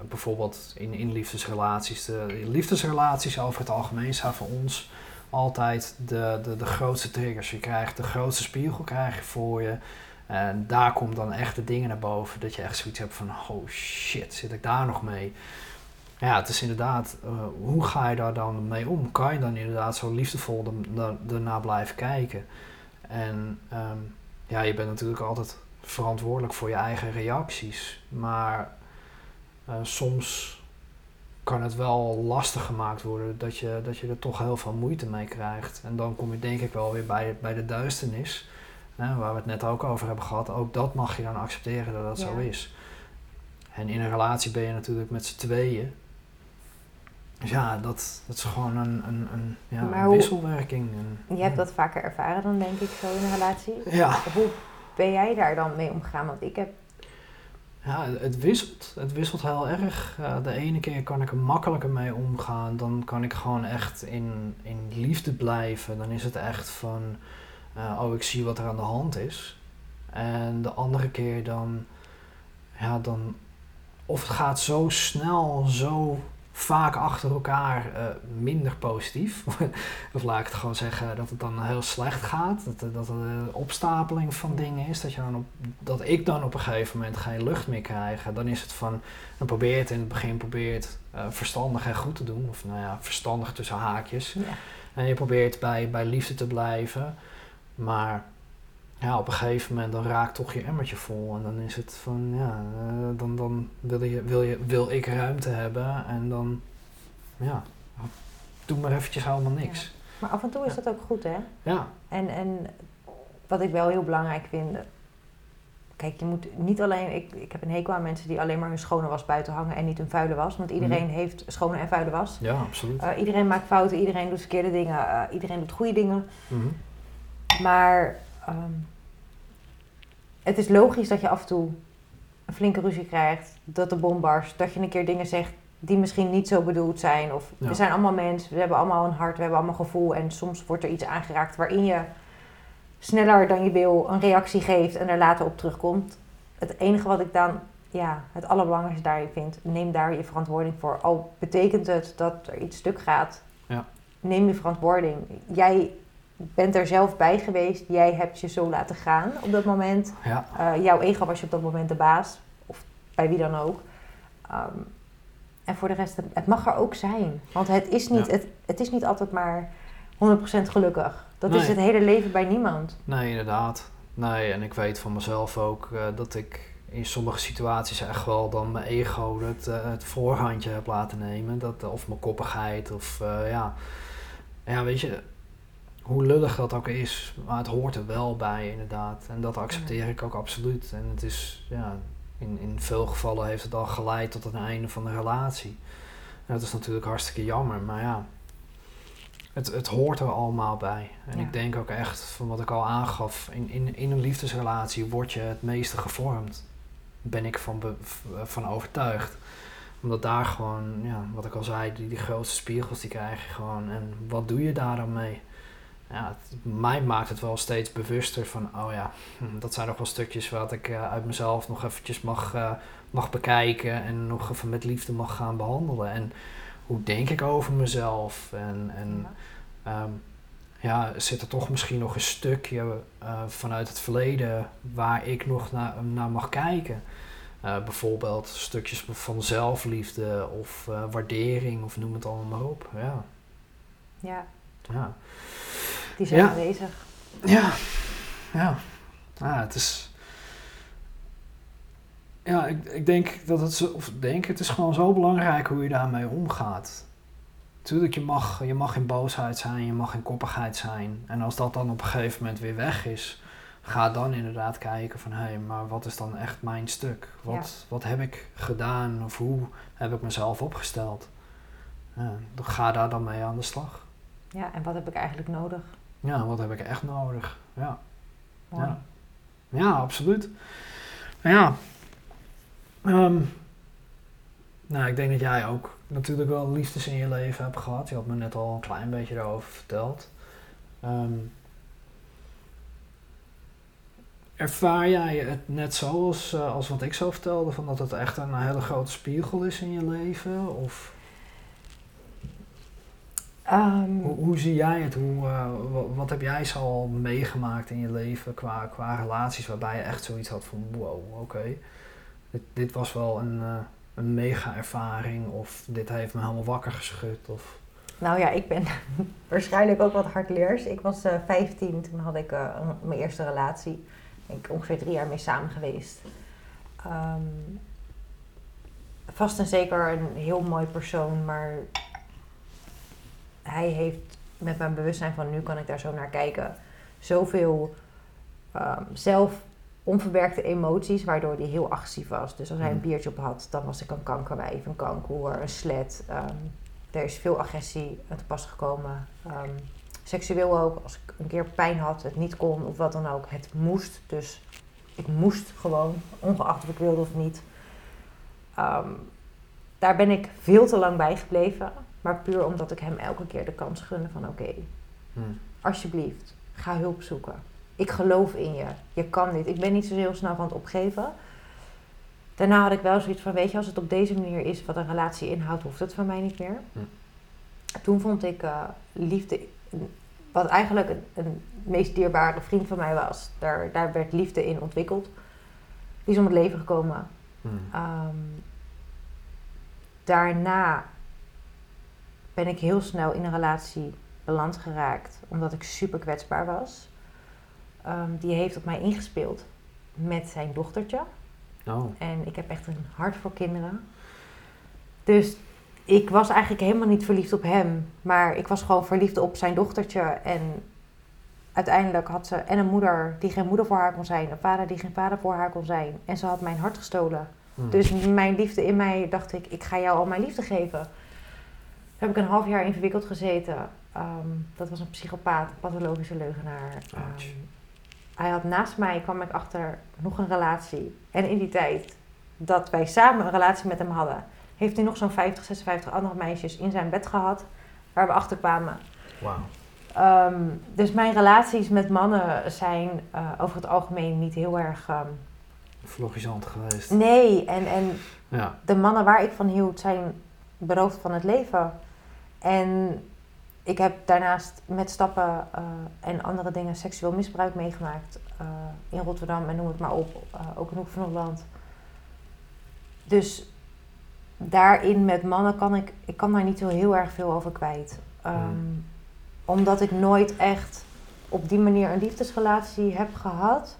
bijvoorbeeld in, in liefdesrelaties. De liefdesrelaties over het algemeen zijn voor ons altijd de, de, de grootste triggers. Je krijgt de grootste spiegel krijg je voor je. En daar komt dan echt de dingen naar boven. Dat je echt zoiets hebt van, oh shit, zit ik daar nog mee? Ja, het is inderdaad, eh, hoe ga je daar dan mee om? Kan je dan inderdaad zo liefdevol er- er- ernaar blijven kijken? En ehm, ja, je bent natuurlijk altijd verantwoordelijk voor je eigen reacties. Maar eh, soms kan het wel lastig gemaakt worden dat je, dat je er toch heel veel moeite mee krijgt. En dan kom je denk ik wel weer bij, bij de duisternis, hè, waar we het net ook over hebben gehad. Ook dat mag je dan accepteren dat dat Ja. zo is. En in een relatie ben je natuurlijk met z'n tweeën. Dus ja, dat, dat is gewoon een, een, een, ja, Maar een hoe- wisselwerking. En, Je hebt dat vaker ervaren dan denk ik zo in een relatie. Ja, Hoe ben jij daar dan mee omgegaan? Want ik heb Ja, het wisselt. Het wisselt heel erg. Eh, de ene keer kan ik er makkelijker mee omgaan. Dan kan ik gewoon echt in, in liefde blijven. Dan is het echt van, eh, oh, ik zie wat er aan de hand is. En de andere keer dan, ja, dan, of het gaat zo snel, zo vaak achter elkaar eh, minder positief. of laat ik het gewoon zeggen dat het dan heel slecht gaat. Dat, er- dat er een opstapeling van dingen is. Dat, je dan op, dat ik dan op een gegeven moment geen lucht meer krijg. Dan is het van, dan probeer je het in het begin probeer je het, eh, verstandig en goed te doen. Of nou ja, verstandig tussen haakjes. ja, En je probeert bij, bij liefde te blijven. Maar ja, op een gegeven moment dan raakt toch je emmertje vol. En dan is het van, ja, eh, dan, dan wil, je, wil, je, wil ik ruimte hebben. En dan, ja, doe maar eventjes helemaal niks. maar af en toe is dat ook goed hè. Ja, En, en wat ik wel heel belangrijk vind. Kijk, je moet niet alleen. Ik, ik heb een hekel aan mensen die alleen maar hun schone was buiten hangen en niet hun vuile was. Want iedereen Mhm. heeft schone en vuile was. Ja, absoluut. Eh, iedereen maakt fouten, iedereen doet verkeerde dingen, eh, iedereen doet goede dingen. Mhm. Maar ehm, het is logisch dat je af en toe een flinke ruzie krijgt, dat de bom barst, dat je een keer dingen zegt die misschien niet zo bedoeld zijn. Of Ja. we zijn allemaal mensen, we hebben allemaal een hart, we hebben allemaal gevoel en soms wordt er iets aangeraakt waarin je sneller dan je wil een reactie geeft en er later op terugkomt. Het enige wat ik dan ja, het allerbelangrijkste daarin vind, neem daar je verantwoording voor. Al betekent het dat er iets stuk gaat, Ja. neem je verantwoording. Jij bent er zelf bij geweest, jij hebt je zo laten gaan op dat moment. Ja, Eh, jouw ego was je op dat moment de baas, of bij wie dan ook. Ehm, en voor de rest, het, mag er ook zijn. Want het is niet, Ja. het, het is niet altijd maar 100% gelukkig. Dat is het hele leven bij niemand. nee, inderdaad. Nee, en ik weet van mezelf ook eh, dat ik in sommige situaties echt wel dan mijn ego het, eh, het voorhandje heb laten nemen. Dat, of mijn koppigheid, of ja. Ja, weet je, hoe lullig dat ook is, maar het hoort er wel bij inderdaad. En dat accepteer ik ook absoluut. En het is, ja, in, in veel gevallen heeft het al geleid tot het einde van de relatie. En dat is natuurlijk hartstikke jammer, maar ja, het, het hoort er allemaal bij. En Ja. ik denk ook echt, van wat ik al aangaf, in, in, in een liefdesrelatie word je het meeste gevormd. Ben ik van, be- van overtuigd. Omdat daar gewoon, ja, wat ik al zei, die, die grootste spiegels die krijg je gewoon. En wat doe je daar dan mee? Ja, het, mij maakt het wel steeds bewuster van, oh ja, hm, dat zijn nog wel stukjes wat ik eh, uit mezelf nog eventjes mag, eh, mag bekijken en nog even met liefde mag gaan behandelen. En hoe denk ik over mezelf? En, en Ehm, ja, zit er toch misschien nog een stukje eh, vanuit het verleden waar ik nog naar, naar mag kijken. Bijvoorbeeld stukjes van zelfliefde of waardering of noem het allemaal maar op. Ja, Ja, ja. Die zijn Ja. aanwezig. Ja, ja. ja het is... Ja, ik, ik denk dat het zo... Of denk, het is gewoon zo belangrijk hoe je daarmee omgaat. Tuurlijk, je mag, je mag in boosheid zijn, je mag in koppigheid zijn. En als dat dan op een gegeven moment weer weg is... Ga dan inderdaad kijken van... Hé, hey, maar wat is dan echt mijn stuk? Wat, wat heb ik gedaan? Of hoe heb ik mezelf opgesteld? Ja, dan ga daar dan mee aan de slag. Ja, en wat heb ik eigenlijk nodig? Ja, wat heb ik echt nodig? Ja. Ja. Ja, absoluut. Ja. Ehm, nou, ik denk dat jij ook natuurlijk wel liefdes in je leven hebt gehad. Je had me net al een klein beetje daarover verteld. Ehm, ervaar jij het net zo als, eh, als wat ik zo vertelde? Van dat het echt een hele grote spiegel is in je leven? Of Ehm, hoe, hoe zie jij het? Hoe, eh, wa- wat, heb jij zo al meegemaakt in je leven qua, qua relaties waarbij je echt zoiets had van wow, oké. Dit, dit was wel een, eh, een mega ervaring of dit heeft me helemaal wakker geschud. Of, Nou ja, ik ben waarschijnlijk ook wat hardleers. Ik was eh 15, toen had ik mijn eerste relatie. Ben ik ongeveer drie jaar mee samen geweest. Ehm, vast en zeker een heel mooi persoon, maar hij heeft met mijn bewustzijn van nu kan ik daar zo naar kijken. Zoveel ehm, zelf onverwerkte emoties, waardoor hij heel agressief was. Dus als hij een Mhm. biertje op had, dan was ik een kankerwijf, een kankoer, een slet. Ehm, er is veel agressie aan te pas gekomen. Ehm, seksueel ook, als ik een keer pijn had, het niet kon of wat dan ook. Het moest, dus ik moest gewoon, ongeacht of ik wilde of niet. Daar ben ik veel te lang bij gebleven. Maar puur omdat ik hem elke keer de kans gunde van oké, hm, alsjeblieft, ga hulp zoeken. Ik geloof in je. Je kan dit. Ik ben niet zo heel snel van het opgeven. Daarna had ik wel zoiets van, weet je, als het op deze manier is wat een relatie inhoudt, hoeft het van mij niet meer. Hm. Toen vond ik eh, liefde, wat eigenlijk een, een meest dierbare vriend van mij was, daar, daar werd liefde in ontwikkeld. Die is om het leven gekomen. hm, Ehm, daarna ben ik heel snel in een relatie beland geraakt, omdat ik super kwetsbaar was. Ehm, die heeft op mij ingespeeld met zijn dochtertje. oh, En ik heb echt een hart voor kinderen. Dus ik was eigenlijk helemaal niet verliefd op hem. Maar ik was gewoon verliefd op zijn dochtertje. En uiteindelijk had ze en een moeder die geen moeder voor haar kon zijn, een vader die geen vader voor haar kon zijn. En ze had mijn hart gestolen. Hm. Dus mijn liefde in mij dacht ik, ik ga jou al mijn liefde geven. Heb ik een half jaar in verwikkeld gezeten. Ehm, dat was een psychopaat, pathologische leugenaar. Ehm, hij had naast mij, kwam ik achter, nog een relatie. En in die tijd dat wij samen een relatie met hem hadden, heeft hij nog zo'n 50, 56 andere meisjes in zijn bed gehad. Waar we achter kwamen. Ehm, dus mijn relaties met mannen zijn eh, over het algemeen niet heel erg. Vloggisant geweest. nee, en, en Ja. de mannen waar ik van hield zijn beroofd van het leven. En ik heb daarnaast met stappen eh, en andere dingen seksueel misbruik meegemaakt. eh, in Rotterdam en noem het maar op. eh, ook in Hoek van Holland. Dus daarin met mannen kan ik, ik kan daar niet zo heel erg veel over kwijt. Ehm, Hmm. Omdat ik nooit echt op die manier een liefdesrelatie heb gehad.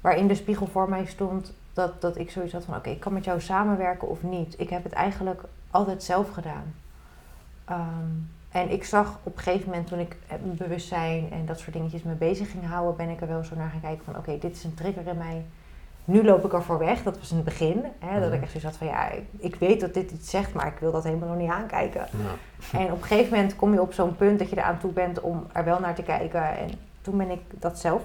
Waarin de spiegel voor mij stond dat, dat ik zoiets had van... oké, ik kan met jou samenwerken of niet. Ik heb het eigenlijk altijd zelf gedaan. Ehm, en ik zag op een gegeven moment toen ik het bewustzijn en dat soort dingetjes mee bezig ging houden... ben ik er wel zo naar gaan kijken van oké, dit is een trigger in mij. Nu loop ik er voor weg. Dat was in het begin. Hè, Dat Mhm. ik echt zoiets had van ja, ik, ik weet dat dit iets zegt... maar ik wil dat helemaal nog niet aankijken. Ja. En op een gegeven moment kom je op zo'n punt dat je eraan toe bent om er wel naar te kijken. En toen ben ik dat zelf,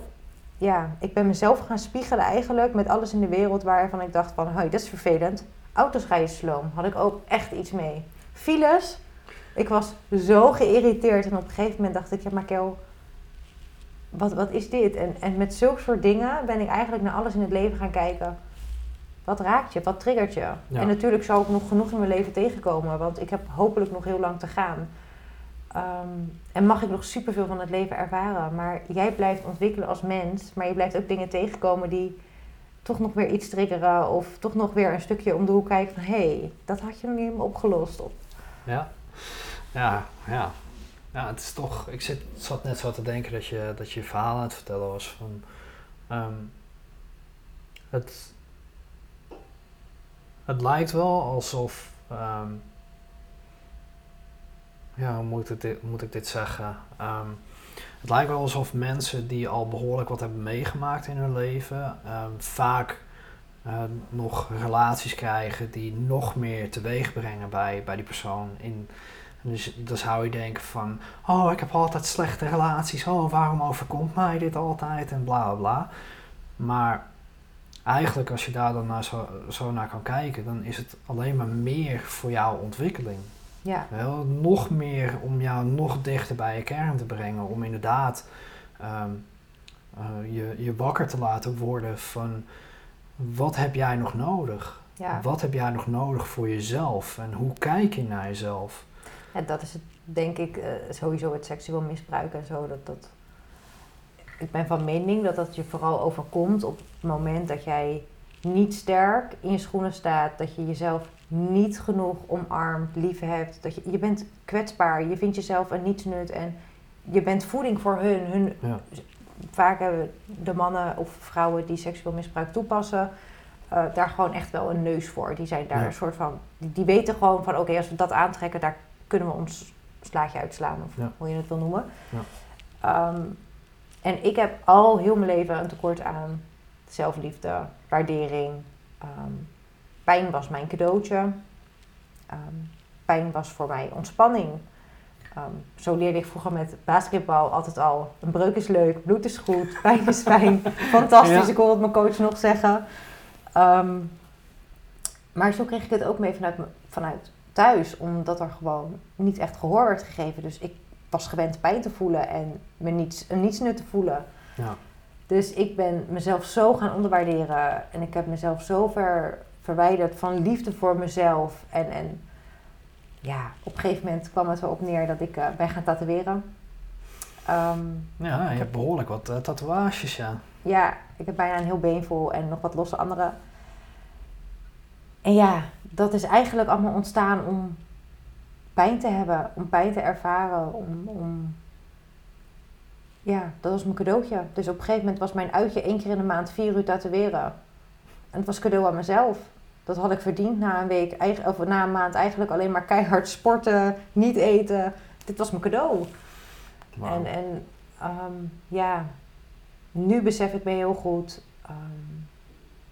ja, ik ben mezelf gaan spiegelen eigenlijk met alles in de wereld waarvan ik dacht van, hoi, dat is vervelend. Auto's rijden sloom, had ik ook echt iets mee. Files, ik was zo geïrriteerd en op een gegeven moment dacht ik, ja, maar Kel, wat, wat is dit? En, en met zulke soort dingen ben ik eigenlijk naar alles in het leven gaan kijken. Wat raakt je? Wat triggert je? Ja. En natuurlijk zal ik nog genoeg in mijn leven tegenkomen, want ik heb hopelijk nog heel lang te gaan. Ehm, en mag ik nog superveel van het leven ervaren. Maar jij blijft ontwikkelen als mens, maar je blijft ook dingen tegenkomen die toch nog weer iets triggeren. Of toch nog weer een stukje om de hoek kijken van hé, hey, dat had je nog niet helemaal opgelost. Of, Ja. Ja, ja. Ja, het is toch... Ik zit, zat net zo te denken dat je dat je verhaal aan het vertellen was van... ehm, het, het lijkt wel alsof... ehm, ja, hoe moet dit, moet ik dit zeggen? Ehm, het lijkt wel alsof mensen die al behoorlijk wat hebben meegemaakt in hun leven... vaak eh, nog relaties krijgen die nog meer teweeg brengen bij, bij die persoon. In, dus dan zou je denken van, oh ik heb altijd slechte relaties, oh waarom overkomt mij dit altijd en bla bla bla. Maar eigenlijk als je daar dan naar zo, zo naar kan kijken, dan is het alleen maar meer voor jouw ontwikkeling. ja, Wel, nog meer om jou nog dichter bij je kern te brengen. Om inderdaad ehm, eh, je, je wakker te laten worden van wat heb jij nog nodig? ja. Wat heb jij nog nodig voor jezelf? En hoe kijk je naar jezelf? Ja, dat is het, denk ik, eh, sowieso het seksueel misbruik en zo. Dat, dat, ik ben van mening dat dat je vooral overkomt op het moment dat jij niet sterk in je schoenen staat. Dat je jezelf niet genoeg omarmt, lief hebt. Dat je, je bent kwetsbaar, je vindt jezelf een nietsnut en je bent voeding voor hun. hun Ja. Vaak hebben de mannen of vrouwen die seksueel misbruik toepassen, eh, daar gewoon echt wel een neus voor. Die zijn daar Ja. een soort van, die, die weten gewoon van oké, als we dat aantrekken, daar kunnen we ons slaatje uitslaan of Ja. hoe je het wil noemen. Ja. Ehm, en ik heb al heel mijn leven een tekort aan zelfliefde, waardering. Ehm, pijn was mijn cadeautje. Ehm, pijn was voor mij ontspanning. Ehm, zo leerde ik vroeger met basketbal altijd al. Een breuk is leuk, bloed is goed, pijn is fijn. Fantastisch, Ja. ik hoor het mijn coach nog zeggen. Ehm, maar zo kreeg ik het ook mee vanuit, vanuit thuis, omdat er gewoon niet echt gehoor werd gegeven. Dus ik was gewend pijn te voelen en me niets, een nietsnut te voelen. Ja. Dus ik ben mezelf zo gaan onderwaarderen en ik heb mezelf zo ver verwijderd van liefde voor mezelf. En, en ja, op een gegeven moment kwam het erop neer dat ik eh, ben gaan tatoeëren. Ehm, Ja, je hebt behoorlijk wat eh, tatoeages, ja. ja, ik heb bijna een heel been vol en nog wat losse andere. En ja, dat is eigenlijk allemaal ontstaan om pijn te hebben, om pijn te ervaren, om, om... Ja, dat was mijn cadeautje. Dus op een gegeven moment was mijn uitje één keer in de maand vier uur tatoeëren. En het was cadeau aan mezelf. Dat had ik verdiend na een week, of na een maand eigenlijk alleen maar keihard sporten, niet eten. Dit was mijn cadeau. En, en ehm, ja, nu besef ik me heel goed. ehm,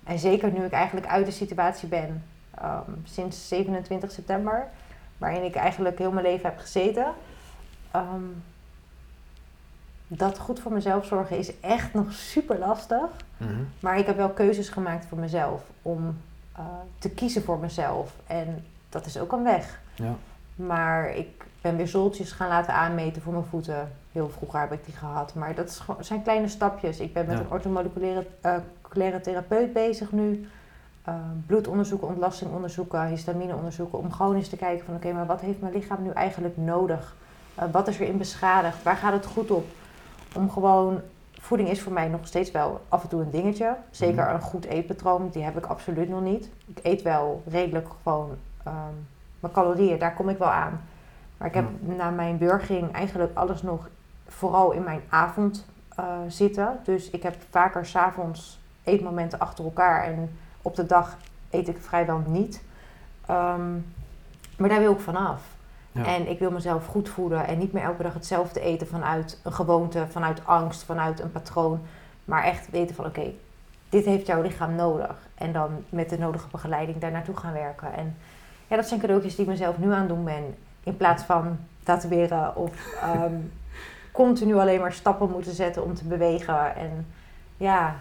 en zeker nu ik eigenlijk uit de situatie ben. ehm, sinds 27 september. Waarin ik eigenlijk heel mijn leven heb gezeten. dat goed voor mezelf zorgen is echt nog super lastig. Mhm. Maar ik heb wel keuzes gemaakt voor mezelf. Om eh, te kiezen voor mezelf. En dat is ook een weg. Ja. Maar ik ben weer zoltjes gaan laten aanmeten voor mijn voeten. Heel vroeger heb ik die gehad. Maar dat is zijn kleine stapjes. Ik ben met Ja. een orthomoleculaire eh, moleculaire therapeut bezig nu. Uh, bloedonderzoeken, ontlastingonderzoeken, histamineonderzoeken. Om gewoon eens te kijken van oké, maar wat heeft mijn lichaam nu eigenlijk nodig? Uh, wat is erin beschadigd? Waar gaat het goed op? Om gewoon... Voeding is voor mij nog steeds wel af en toe een dingetje. Zeker Mhm. een goed eetpatroon, die heb ik absoluut nog niet. Ik eet wel redelijk gewoon um, mijn calorieën, daar kom ik wel aan. Maar ik heb na mijn burgering eigenlijk alles nog vooral in mijn avond uh, zitten. Dus ik heb vaker s'avonds eetmomenten achter elkaar en op de dag eet ik vrijwel niet. Um, maar daar wil ik vanaf. Ja. En ik wil mezelf goed voeden en niet meer elke dag hetzelfde eten vanuit een gewoonte, vanuit angst, vanuit een patroon. Maar echt weten van oké, okay, dit heeft jouw lichaam nodig. En dan met de nodige begeleiding daar naartoe gaan werken. En ja, dat zijn cadeautjes die ik mezelf nu aan doen ben. In plaats van tatoeëren of um, continu alleen maar stappen moeten zetten om te bewegen. En ja.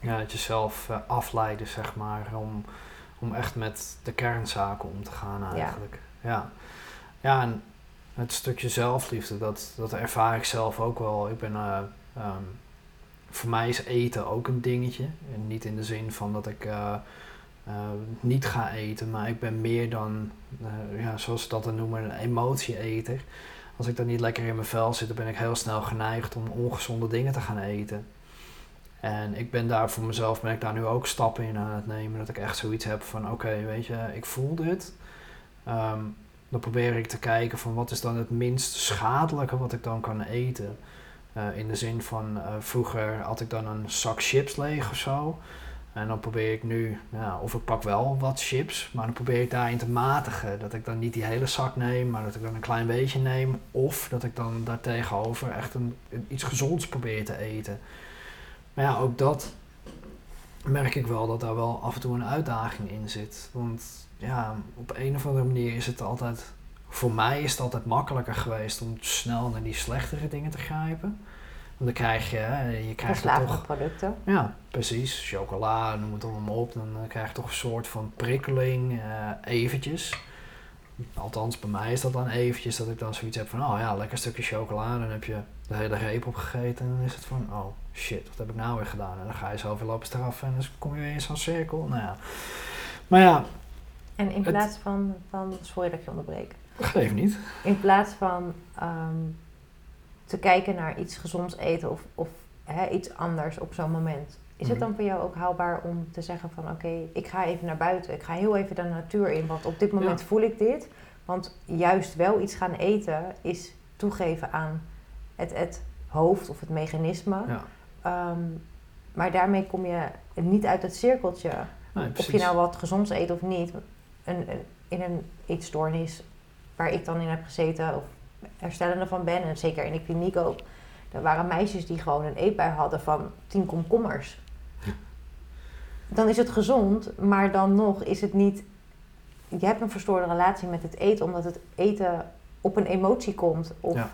Ja, het jezelf uh, afleiden, zeg maar. Om, om echt met de kernzaken om te gaan eigenlijk. Ja. ja. Ja, en het stukje zelfliefde, dat, dat ervaar ik zelf ook wel. Ik ben, uh, um, voor mij is eten ook een dingetje. En niet in de zin van dat ik uh, uh, niet ga eten, maar ik ben meer dan, ja, zoals ze dat dan noemen, een emotieeter. Als ik dan niet lekker in mijn vel zit, dan ben ik heel snel geneigd om ongezonde dingen te gaan eten. En ik ben daar voor mezelf, ben ik daar nu ook stappen in aan het nemen. Dat ik echt zoiets heb van, oké, weet je, ik voel dit. Um, probeer ik te kijken van wat is dan het minst schadelijke wat ik dan kan eten. Uh, in de zin van uh, vroeger had ik dan een zak chips leeg of zo. En dan probeer ik nu, of ik pak wel wat chips, maar dan probeer ik daarin te matigen. Dat ik dan niet die hele zak neem, maar dat ik dan een klein beetje neem. Of dat ik dan daartegenover echt een, iets gezonds probeer te eten. Maar ja, ook dat merk ik wel dat daar wel af en toe een uitdaging in zit. Want ja, op een of andere manier is het altijd, voor mij is het altijd makkelijker geweest om snel naar die slechtere dingen te grijpen. Want dan krijg je, je krijgt toch... producten. Ja, precies. Chocola, noem het allemaal op. Dan krijg je toch een soort van prikkeling, uh, eventjes. Althans, bij mij is dat dan eventjes dat ik dan zoiets heb van, oh ja, lekker stukje chocola. Dan heb je de hele reep opgegeten en dan is het van, oh shit, wat heb ik nou weer gedaan? En dan ga je zo weer lopen straffen en dan kom je weer in zo'n cirkel. Nou ja. Maar ja, en in plaats het, van, van, sorry dat ik je onderbreek. Geef niet. In plaats van um, te kijken naar iets gezonds eten of, of hè, iets anders op zo'n moment. Is Mhm. het dan voor jou ook haalbaar om te zeggen van oké, okay, ik ga even naar buiten. Ik ga heel even de natuur in, want op dit moment ja. voel ik dit. Want juist wel iets gaan eten is toegeven aan het, het hoofd of het mechanisme. Ja. Um, maar daarmee kom je niet uit het cirkeltje. Nee, of je nou wat gezonds eet of niet. Een, een, in een eetstoornis waar ik dan in heb gezeten of herstellende van ben. En zeker in de kliniek ook. Er waren meisjes die gewoon een eetbui hadden van 10 komkommers. Dan is het gezond, maar dan nog is het niet... Je hebt een verstoorde relatie met het eten, omdat het eten op een emotie komt. Of, ja.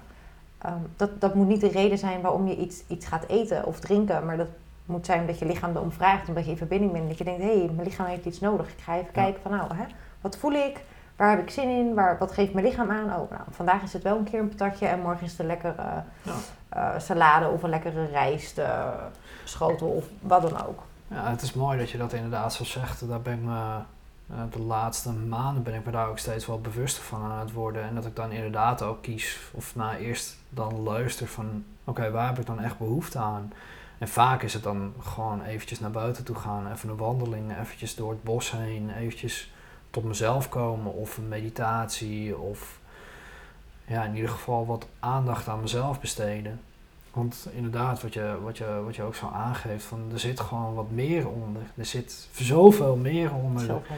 um, dat, dat moet niet de reden zijn waarom je iets, iets gaat eten of drinken. Maar dat moet zijn dat je lichaam erom vraagt, omdat je in verbinding bent. Dat je denkt, hé, hey, mijn lichaam heeft iets nodig. Ik ga even Ja. kijken van, nou, hè, wat voel ik? Waar heb ik zin in? Waar, wat geeft mijn lichaam aan? Oh, nou, vandaag is het wel een keer een patatje en morgen is het een lekkere Ja. uh, salade of een lekkere rijst, uh, schotel of wat dan ook. Ja, het is mooi dat je dat inderdaad zo zegt. Daar ben ik me, uh, de laatste maanden ben ik me daar ook steeds wel bewuster van aan het worden. En dat ik dan inderdaad ook kies, of na eerst dan luister van, oké, okay, waar heb ik dan echt behoefte aan? En vaak is het dan gewoon eventjes naar buiten toe gaan, even een wandeling, eventjes door het bos heen, eventjes tot mezelf komen of een meditatie of ja, in ieder geval wat aandacht aan mezelf besteden. Want inderdaad, wat je, wat je, wat je ook zo aangeeft, van er zit gewoon wat meer onder. Er zit zoveel meer onder. Zoveel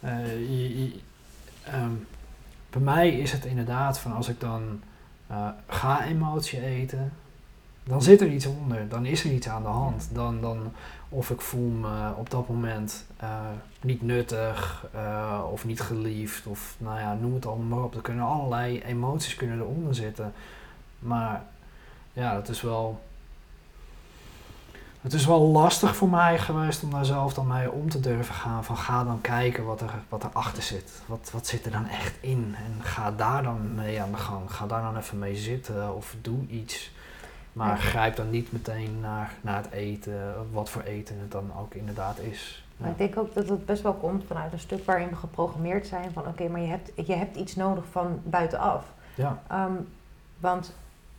meer. Uh, je, je, um, bij mij is het inderdaad van als ik dan uh, ga emotie eten, dan zit er iets onder, dan is er iets aan de hand. Dan, dan, of ik voel me op dat moment eh, niet nuttig uh, of niet geliefd of nou ja, noem het allemaal maar op. Er kunnen allerlei emoties kunnen eronder zitten. Maar ja, het is wel het is wel lastig voor mij geweest om daar zelf dan mee om te durven gaan. Van ga dan kijken wat er, wat erachter zit. Wat, wat zit er dan echt in? En ga daar dan mee aan de gang. Ga daar dan even mee zitten of doe iets. Maar grijp dan niet meteen naar, naar het eten, wat voor eten het dan ook inderdaad is. Maar ik denk ook dat het best wel komt vanuit een stuk waarin we geprogrammeerd zijn van oké, maar je hebt, je hebt iets nodig van buitenaf. Ja. Um, want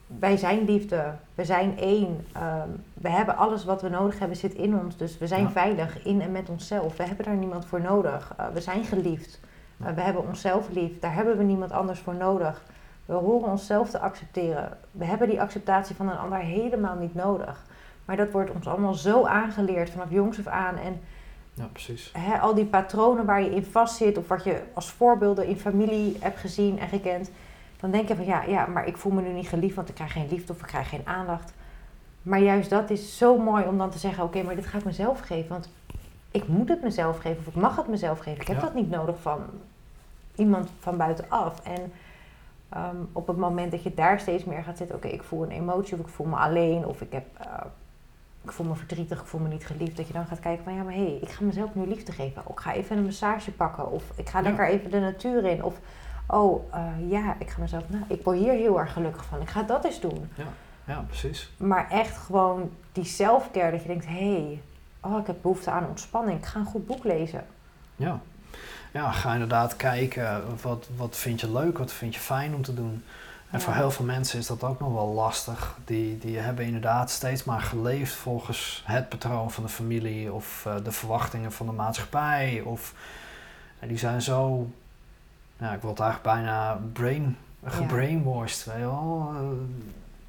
wij zijn liefde, we zijn één. Ehm, we hebben alles wat we nodig hebben zit in ons. Dus we zijn veilig in en met onszelf. We hebben daar niemand voor nodig. Uh, we zijn geliefd. Uh, we hebben onszelf lief. Daar hebben we niemand anders voor nodig. We horen onszelf te accepteren. We hebben die acceptatie van een ander helemaal niet nodig. Maar dat wordt ons allemaal zo aangeleerd vanaf jongs af aan. En ja, precies. Hè, al die patronen waar je in vastzit, of wat je als voorbeelden in familie hebt gezien en gekend dan denk je van ja, ja, maar ik voel me nu niet geliefd, want ik krijg geen liefde of ik krijg geen aandacht. Maar juist dat is zo mooi om dan te zeggen, oké, maar dit ga ik mezelf geven. Want ik moet het mezelf geven of ik mag het mezelf geven. Ik heb dat niet nodig van iemand van buitenaf. En ehm, op het moment dat je daar steeds meer gaat zitten, oké, ik voel een emotie of ik voel me alleen of ik, heb, uh, ik voel me verdrietig, ik voel me niet geliefd. Dat je dan gaat kijken van ja, maar hé, hey, ik ga mezelf nu liefde geven. ik ga even een massage pakken of ik ga lekker even de natuur in. Of oh uh, ja, ik ga mezelf, nou, ik word hier heel erg gelukkig van. Ik ga dat eens doen. Ja, ja precies. Maar echt gewoon die selfcare, dat je denkt, hé, hey, oh, ik heb behoefte aan ontspanning. Ik ga een goed boek lezen. Ja. Ja, ga inderdaad kijken, wat, wat vind je leuk, wat vind je fijn om te doen. En voor heel veel mensen is dat ook nog wel lastig. Die, die hebben inderdaad steeds maar geleefd volgens het patroon van de familie of uh, de verwachtingen van de maatschappij. Of, en die zijn zo ja, ik word eigenlijk bijna brain, gebrainwashed. Weet je wel? Eh,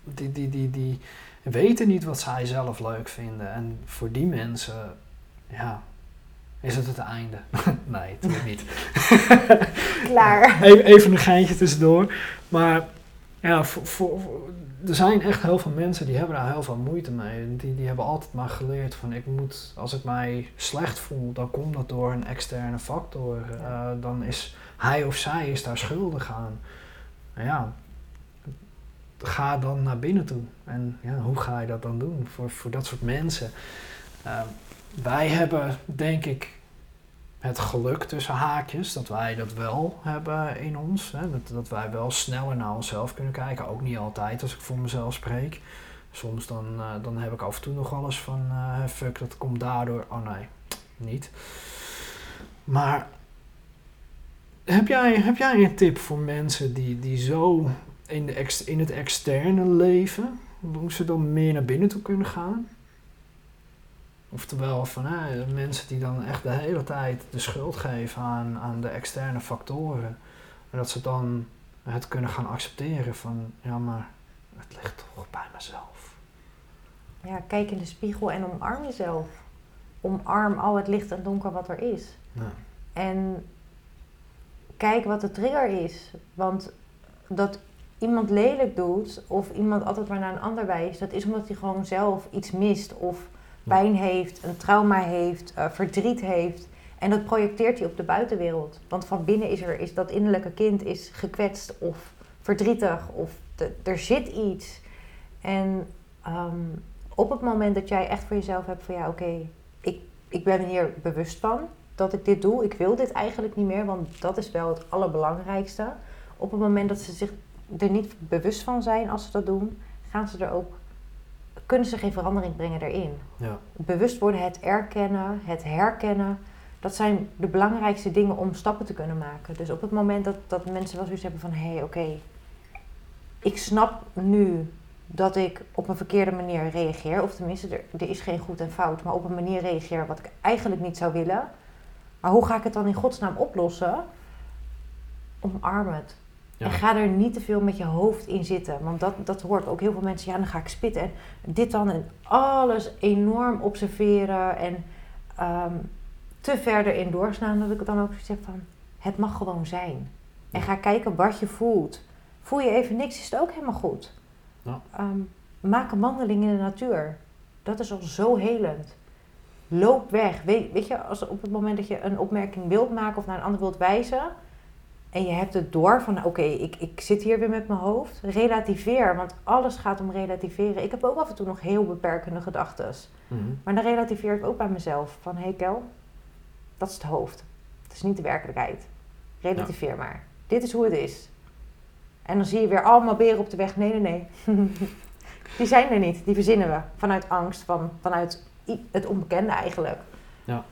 die, die, die, die weten niet wat zij zelf leuk vinden. En voor die mensen, ja, is het het einde. nee, natuurlijk niet. Klaar. Even, even een geintje tussendoor. Maar ja, voor, voor, er zijn echt heel veel mensen die hebben daar heel veel moeite mee. Die, die hebben altijd maar geleerd van ik moet, als ik mij slecht voel, dan komt dat door een externe factor. Uh, dan is hij of zij is daar schuldig aan. Nou ja, ga dan naar binnen toe. En ja, hoe ga je dat dan doen voor, voor dat soort mensen? Uh, wij hebben, denk ik, het geluk tussen haakjes dat wij dat wel hebben in ons. Hè? Dat, dat wij wel sneller naar onszelf kunnen kijken. Ook niet altijd als ik voor mezelf spreek. Soms dan, uh, dan heb ik af en toe nog alles van uh, fuck, dat komt daardoor. Oh nee, niet. Maar heb jij, heb jij een tip voor mensen die, die zo in, de in het externe leven, hoe ze dan meer naar binnen toe kunnen gaan? Oftewel van mensen die dan echt de hele tijd de schuld geven aan, aan de externe factoren. En dat ze dan het kunnen gaan accepteren van ja, maar het ligt toch bij mezelf. Ja, kijk in de spiegel en omarm jezelf. Omarm al het licht en donker wat er is. Ja. En kijk wat de trigger is. Want dat iemand lelijk doet of iemand altijd maar naar een ander wijst, dat is omdat hij gewoon zelf iets mist of pijn heeft, een trauma heeft, uh, verdriet heeft. En dat projecteert hij op de buitenwereld. Want van binnen is er is dat innerlijke kind is gekwetst of verdrietig of er zit iets. En um, op het moment dat jij echt voor jezelf hebt van ja, oké, ik, ik ben hier bewust van dat ik dit doe. Ik wil dit eigenlijk niet meer, want dat is wel het allerbelangrijkste. Op het moment dat ze zich er niet bewust van zijn als ze dat doen, gaan ze er ook, kunnen ze geen verandering brengen daarin. Ja. Bewust worden, het erkennen, het herkennen, dat zijn de belangrijkste dingen om stappen te kunnen maken. Dus op het moment dat, dat mensen wel zoiets hebben van hé, hey, oké, ik snap nu dat ik op een verkeerde manier reageer. Of tenminste, er, er, is geen goed en fout, maar op een manier reageer wat ik eigenlijk niet zou willen. Maar hoe ga ik het dan in godsnaam oplossen? Omarm het. En ga er niet te veel met je hoofd in zitten. Want dat, dat hoort ook heel veel mensen. Ja, dan ga ik spitten en dit dan. En alles enorm observeren. En um, te verder in doorslaan. Dat ik het dan ook zeg van... Het mag gewoon zijn. En ga kijken wat je voelt. Voel je even niks, is het ook helemaal goed. Ja. Um, maak een wandeling in de natuur. Dat is al zo helend. Loop weg. Weet, weet je, als op het moment dat je een opmerking wilt maken of naar een ander wilt wijzen. En je hebt het door van, oké, ik, ik zit hier weer met mijn hoofd. Relativeer, want alles gaat om relativeren. Ik heb ook af en toe nog heel beperkende gedachten. Mhm. Maar dan relativeer ik ook bij mezelf. Van, hé hey Kel, dat is het hoofd. Het is niet de werkelijkheid. Relativeer maar. Dit is hoe het is. En dan zie je weer allemaal beren op de weg. Nee, nee, nee. die zijn er niet. Die verzinnen we. Vanuit angst, van, vanuit het onbekende eigenlijk. Ja.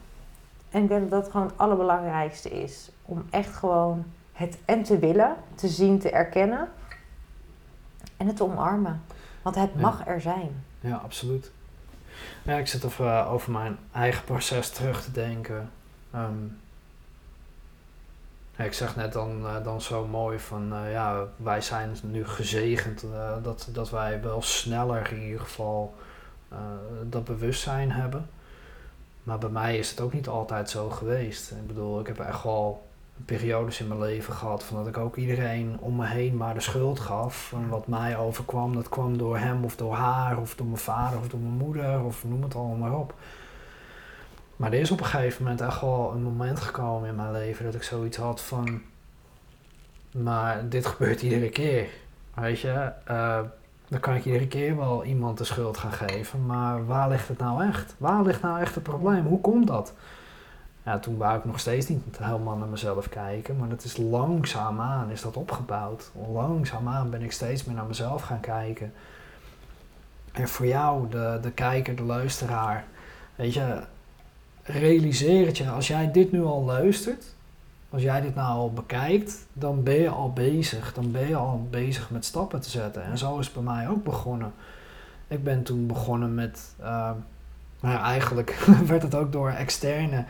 En ik denk dat dat gewoon het allerbelangrijkste is. Om echt gewoon het en te willen, te zien, te erkennen. En het te omarmen. Want het Ja. mag er zijn. Ja, absoluut. Ja, ik zit over, eh, over mijn eigen proces terug te denken. Ehm, ja, ik zeg net dan, eh, dan zo mooi van, eh, ja, wij zijn nu gezegend dat, dat wij wel sneller in ieder geval dat bewustzijn hebben. Maar bij mij is het ook niet altijd zo geweest. Ik bedoel, ik heb echt wel periodes in mijn leven gehad van dat ik ook iedereen om me heen maar de schuld gaf. Van wat mij overkwam, dat kwam door hem of door haar of door mijn vader of door mijn moeder of noem het allemaal maar op. Maar er is op een gegeven moment echt wel een moment gekomen in mijn leven dat ik zoiets had van, maar dit gebeurt iedere keer. Weet je, eh, dan kan ik iedere keer wel iemand de schuld gaan geven, maar waar ligt het nou echt? Waar ligt nou echt het probleem? Hoe komt dat? Ja, toen wou ik nog steeds niet helemaal naar mezelf kijken, maar dat is langzaamaan is dat opgebouwd. Langzaamaan ben ik steeds meer naar mezelf gaan kijken. En voor jou, de, de kijker, de luisteraar, weet je, realiseer het je, als jij dit nu al luistert, als jij dit nou al bekijkt, dan ben je al bezig. Dan ben je al bezig met stappen te zetten. En zo is het bij mij ook begonnen. Ik ben toen begonnen met, uh, nou ja, eigenlijk werd het ook door externe,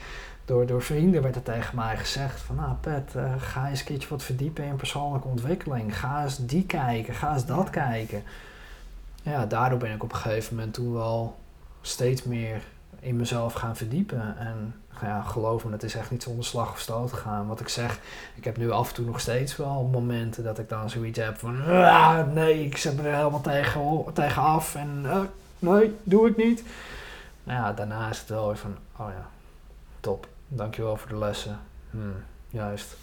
door, door vrienden werd het tegen mij gezegd van, nou Pet, uh, ga eens een keertje wat verdiepen in persoonlijke ontwikkeling. Ga eens die kijken, ga eens dat kijken. Ja, daardoor ben ik op een gegeven moment toen wel steeds meer in mezelf gaan verdiepen. En ja, geloof me, het is echt niet zonder slag of stoot gegaan. Wat ik zeg, ik heb nu af en toe nog steeds wel momenten dat ik dan zoiets heb van... Ah, nee, ik zet me er helemaal tegen, tegen af en uh, nee, doe ik niet. Nou ja, daarna is het wel weer van, oh ja, top. Dankjewel voor de lessen. Hmm, juist.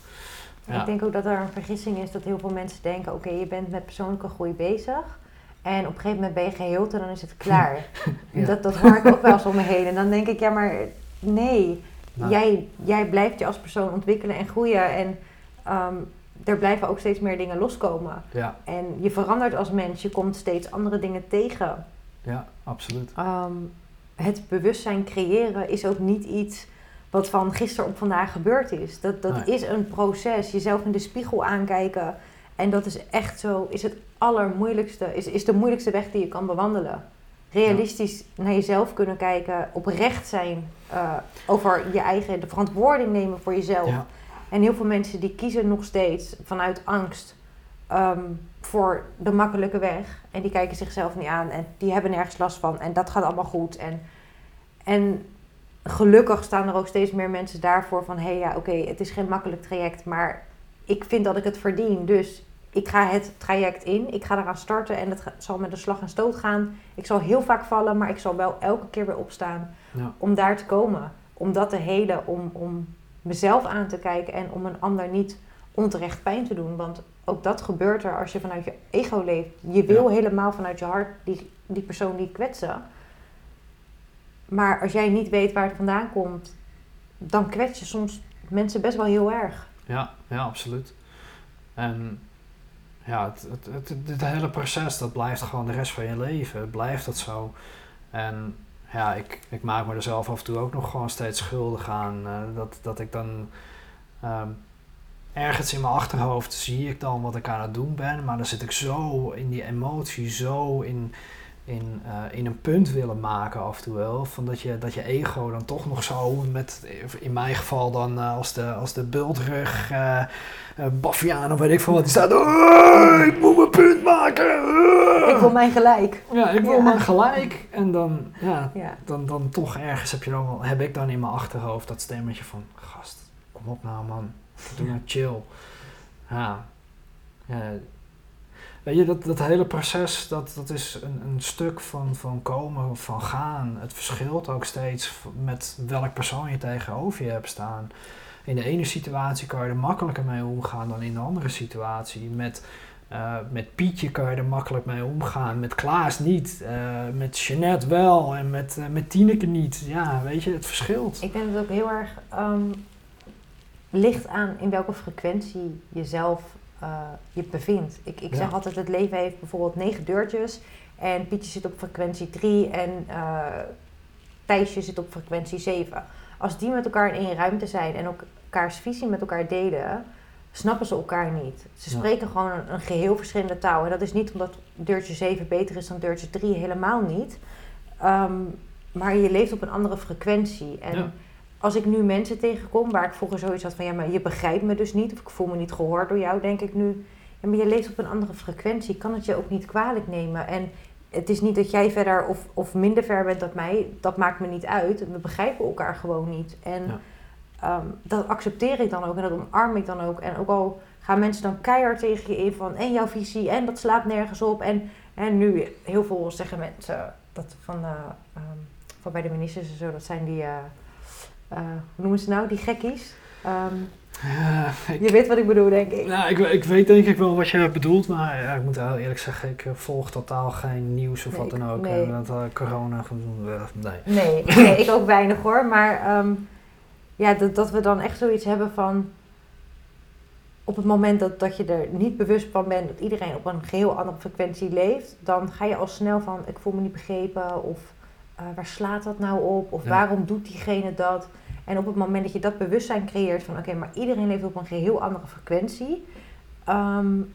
Ja. Ik denk ook dat er een vergissing is dat heel veel mensen denken... oké, okay, je bent met persoonlijke groei bezig... En op een gegeven moment ben je geheeld en dan is het klaar. ja. dat, dat hoor ik ook wel eens om me heen. En dan denk ik, ja, maar nee. Nou. Jij, jij blijft je als persoon ontwikkelen en groeien. En um, er blijven ook steeds meer dingen loskomen. Ja. En je verandert als mens. Je komt steeds andere dingen tegen. Ja, absoluut. Um, het bewustzijn creëren is ook niet iets wat van gisteren op vandaag gebeurd is. Dat, dat nee. is een proces. Jezelf in de spiegel aankijken. En dat is echt zo, is het allermoeilijkste, is, is de moeilijkste weg die je kan bewandelen. Realistisch ja. naar jezelf kunnen kijken, oprecht zijn uh, over je eigen, de verantwoording nemen voor jezelf. Ja. En heel veel mensen die kiezen nog steeds vanuit angst um, voor de makkelijke weg. En die kijken zichzelf niet aan en die hebben nergens last van. En dat gaat allemaal goed. En, en gelukkig staan er ook steeds meer mensen daarvoor van... hé hey, ja, oké, okay, het is geen makkelijk traject, maar ik vind dat ik het verdien. Dus ik ga het traject in, ik ga eraan starten en het zal met een slag en stoot gaan. Ik zal heel vaak vallen, maar ik zal wel elke keer weer opstaan ja. om daar te komen. Om dat te helen, om, om mezelf aan te kijken en om een ander niet onterecht pijn te doen. Want ook dat gebeurt er als je vanuit je ego leeft. Je wil Ja. helemaal vanuit je hart die, die persoon niet kwetsen. Maar als jij niet weet waar het vandaan komt, dan kwets je soms mensen best wel heel erg. Ja, ja, absoluut. En ja, het, het, het, hele proces, dat blijft gewoon de rest van je leven. Blijft dat zo. En ja, ik, ik maak me er zelf af en toe ook nog gewoon steeds schuldig aan. eh, dat, dat ik dan ehm, ergens in mijn achterhoofd zie ik dan wat ik aan het doen ben. Maar dan zit ik zo in die emotie, zo in, in, eh, in een punt willen maken af en toe wel. Van dat je, dat je ego dan toch nog zo met, in mijn geval dan eh, als de, als de bultrug, eh uh, Baffiaan of weet ik veel wat, die staat. "Oh, ik moet mijn punt maken. oh." Ik wil mijn gelijk. Ja, ik wil Ja. maar gelijk. En dan, ja, Ja. dan, dan toch ergens heb, je dan, wel- heb ik dan in mijn achterhoofd dat stemmetje van... Gast, kom op nou man. Doe nou chill. Ja. Weet je, dat, dat hele proces, dat, dat is een, een stuk van, van komen, van gaan. Het verschilt ook steeds met welk persoon je tegenover je hebt staan. In de ene situatie kan je er makkelijker mee omgaan dan in de andere situatie. Met, uh, met Pietje kan je er makkelijk mee omgaan, met Klaas niet, uh, met Jeanette wel en met, uh, met Tineke niet. Ja, weet je, het verschilt. Ik dat het ook heel erg um, ligt aan in welke frequentie je zelf je bevindt. Ik, ik ja. zeg altijd, het leven heeft bijvoorbeeld negen deurtjes en Pietje zit op frequentie 3 en Thijsje zit op frequentie 7 als die met elkaar in één ruimte zijn en elkaars visie met elkaar delen, snappen ze elkaar niet. Ze spreken gewoon een, een, geheel verschillende taal. En dat is niet omdat deurtje 7 beter is dan deurtje 3, helemaal niet. Um, maar je leeft op een andere frequentie. En ja. Als ik nu mensen tegenkom waar ik vroeger zoiets had van ja, maar je begrijpt me dus niet, of ik voel me niet gehoord door jou, denk ik nu. Ja, maar je leeft op een andere frequentie, kan het je ook niet kwalijk nemen. En het is niet dat jij verder of, of minder ver bent dan mij. Dat maakt me niet uit. We begrijpen elkaar gewoon niet. En ja. um, dat accepteer ik dan ook en dat omarm ik dan ook. En ook al gaan mensen dan keihard tegen je in van en jouw visie en dat slaat nergens op. En, en nu heel veel zeggen mensen dat van, uh, um, van bij de ministers en zo, dat zijn die, uh, uh, hoe noemen ze nou, die gekkies. Um, ja, ik, je weet wat ik bedoel, denk ik. Nou, ik, ik weet denk ik wel wat je bedoelt, maar ja, ik moet heel eerlijk zeggen, ik volg totaal geen nieuws of nee, wat dan ook. Nee. Dat uh, corona, nee. Nee, nee, ik ook weinig hoor, maar um, ja, dat, dat we dan echt zoiets hebben van, op het moment dat, dat je er niet bewust van bent dat iedereen op een geheel andere frequentie leeft, dan ga je al snel van, ik voel me niet begrepen, of uh, waar slaat dat nou op, of ja. waarom doet diegene dat? En op het moment dat je dat bewustzijn creëert van oké, maar iedereen leeft op een geheel andere frequentie, um,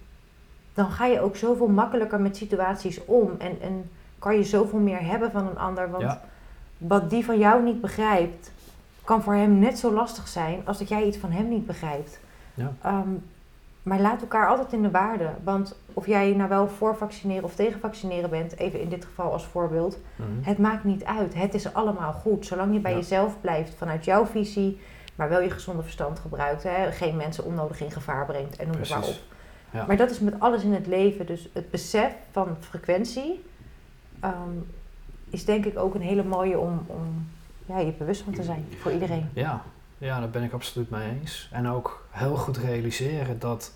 dan ga je ook zoveel makkelijker met situaties om. En, en kan je zoveel meer hebben van een ander. Want ja. wat die van jou niet begrijpt, kan voor hem net zo lastig zijn als dat jij iets van hem niet begrijpt. Ja. Um, maar laat elkaar altijd in de waarde. Want of jij nou wel voor vaccineren of tegen vaccineren bent, even in dit geval als voorbeeld, mm -hmm. het maakt niet uit. Het is allemaal goed. Zolang je bij ja. jezelf blijft vanuit jouw visie, maar wel je gezonde verstand gebruikt. Hè? Geen mensen onnodig in gevaar brengt en noem het maar op. Ja. Maar dat is met alles in het leven. Dus het besef van frequentie um, is denk ik ook een hele mooie om, om ja, je bewust van te zijn voor iedereen. Ja, ja, daar ben ik absoluut mee eens. En ook heel goed realiseren dat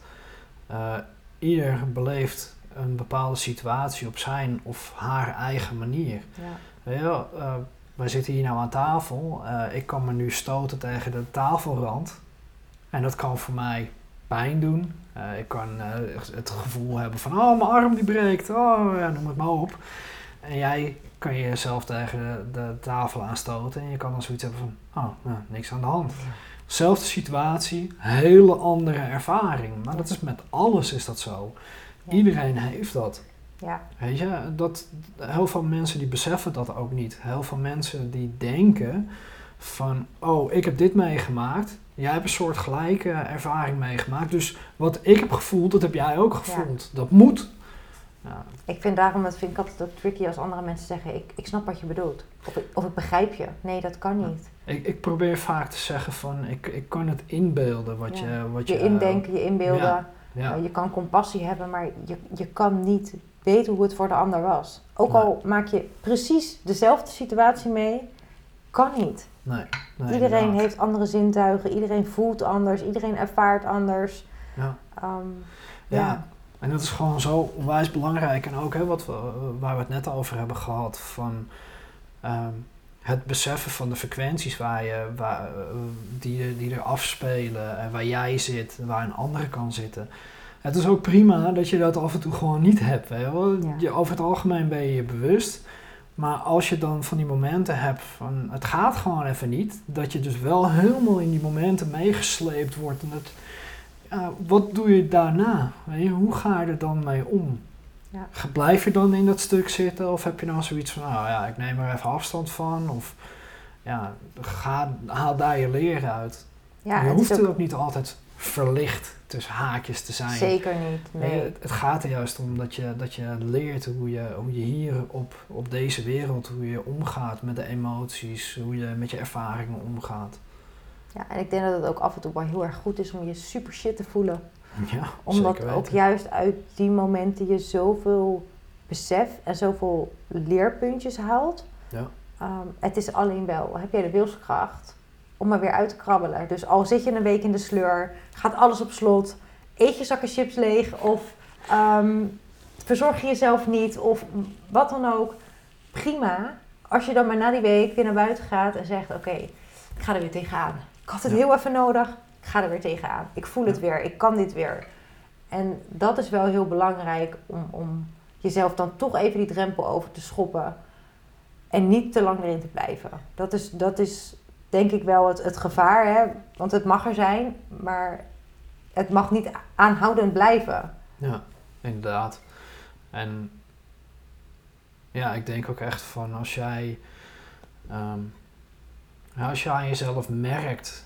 uh, ieder beleeft een bepaalde situatie op zijn of haar eigen manier. Ja. Ja, uh, wij zitten hier nou aan tafel. Uh, ik kan me nu stoten tegen de tafelrand. En dat kan voor mij pijn doen. ik kan het gevoel hebben van, oh, mijn arm die breekt. Oh, ja, noem het maar op. En jij kan je jezelf tegen de, de, tafel aanstoten en je kan dan zoiets hebben van, oh, nou, niks aan de hand. Zelfde situatie, hele andere ervaring. Maar dat is met alles is dat zo. Ja. Iedereen heeft dat. Ja. Weet je, dat, heel veel mensen die beseffen dat ook niet. Heel veel mensen die denken van, oh, ik heb dit meegemaakt. Jij hebt een soort gelijke ervaring meegemaakt. Dus wat ik heb gevoeld, dat heb jij ook gevoeld. Ja. Dat moet. Ja. Ik vind daarom, dat vind ik altijd ook tricky als andere mensen zeggen, ik, ik snap wat je bedoelt. Of ik, of ik begrijp je. Nee, dat kan niet. Ja. Ik, ik probeer vaak te zeggen van, ik, ik kan het inbeelden wat ja. je... Wat je, je indenken, je inbeelden. Uh, je kan compassie hebben, maar je, je kan niet weten hoe het voor de ander was. Ook nee. al maak je precies dezelfde situatie mee, kan niet. Nee, nee, iedereen inderdaad. heeft andere zintuigen, iedereen voelt anders, iedereen ervaart anders. Ja. Um, ja. En dat is gewoon zo onwijs belangrijk. En ook hè, wat we, waar we het net over hebben gehad, van um, het beseffen van de frequenties waar je, waar, die, die er afspelen, en waar jij zit, waar een andere kan zitten. Het is ook prima dat je dat af en toe gewoon niet hebt. Hè? Je, over het algemeen ben je je bewust. Maar als je dan van die momenten hebt van het gaat gewoon even niet, dat je dus wel helemaal in die momenten meegesleept wordt. En het, ja, wat doe je daarna? Hoe ga je er dan mee om? Ja. Blijf je dan in dat stuk zitten of heb je dan zoiets van, nou ja, ik neem er even afstand van of ja, ga, haal daar je leren uit. Ja, je hoeft ook... ook niet altijd verlicht tussen haakjes te zijn. Zeker niet. Nee. Het, het, gaat er juist om dat je, dat je leert hoe je, hoe je hier op, op deze wereld, hoe je omgaat met de emoties, hoe je met je ervaringen omgaat. Ja, en ik denk dat het ook af en toe wel heel erg goed is om je super shit te voelen. Ja, Omdat ook juist uit die momenten je zoveel besef en zoveel leerpuntjes haalt. Ja. Ehm, het is alleen wel, heb jij de wilskracht om er weer uit te krabbelen. Dus al zit je een week in de sleur, gaat alles op slot, eet je zakken chips leeg of ehm, verzorg je jezelf niet of wat dan ook. Prima. Als je dan maar na die week weer naar buiten gaat en zegt, oké, ik ga er weer tegenaan. Ik had het Ja. heel even nodig, ik ga er weer tegenaan. Ik voel het Ja. weer, ik kan dit weer. En dat is wel heel belangrijk om, om jezelf dan toch even die drempel over te schoppen. En niet te lang erin te blijven. Dat is, dat is denk ik wel het, het gevaar. Hè? Want het mag er zijn, maar het mag niet aanhoudend blijven. Ja, inderdaad. En ja, ik denk ook echt van als jij, ehm, als je aan jezelf merkt,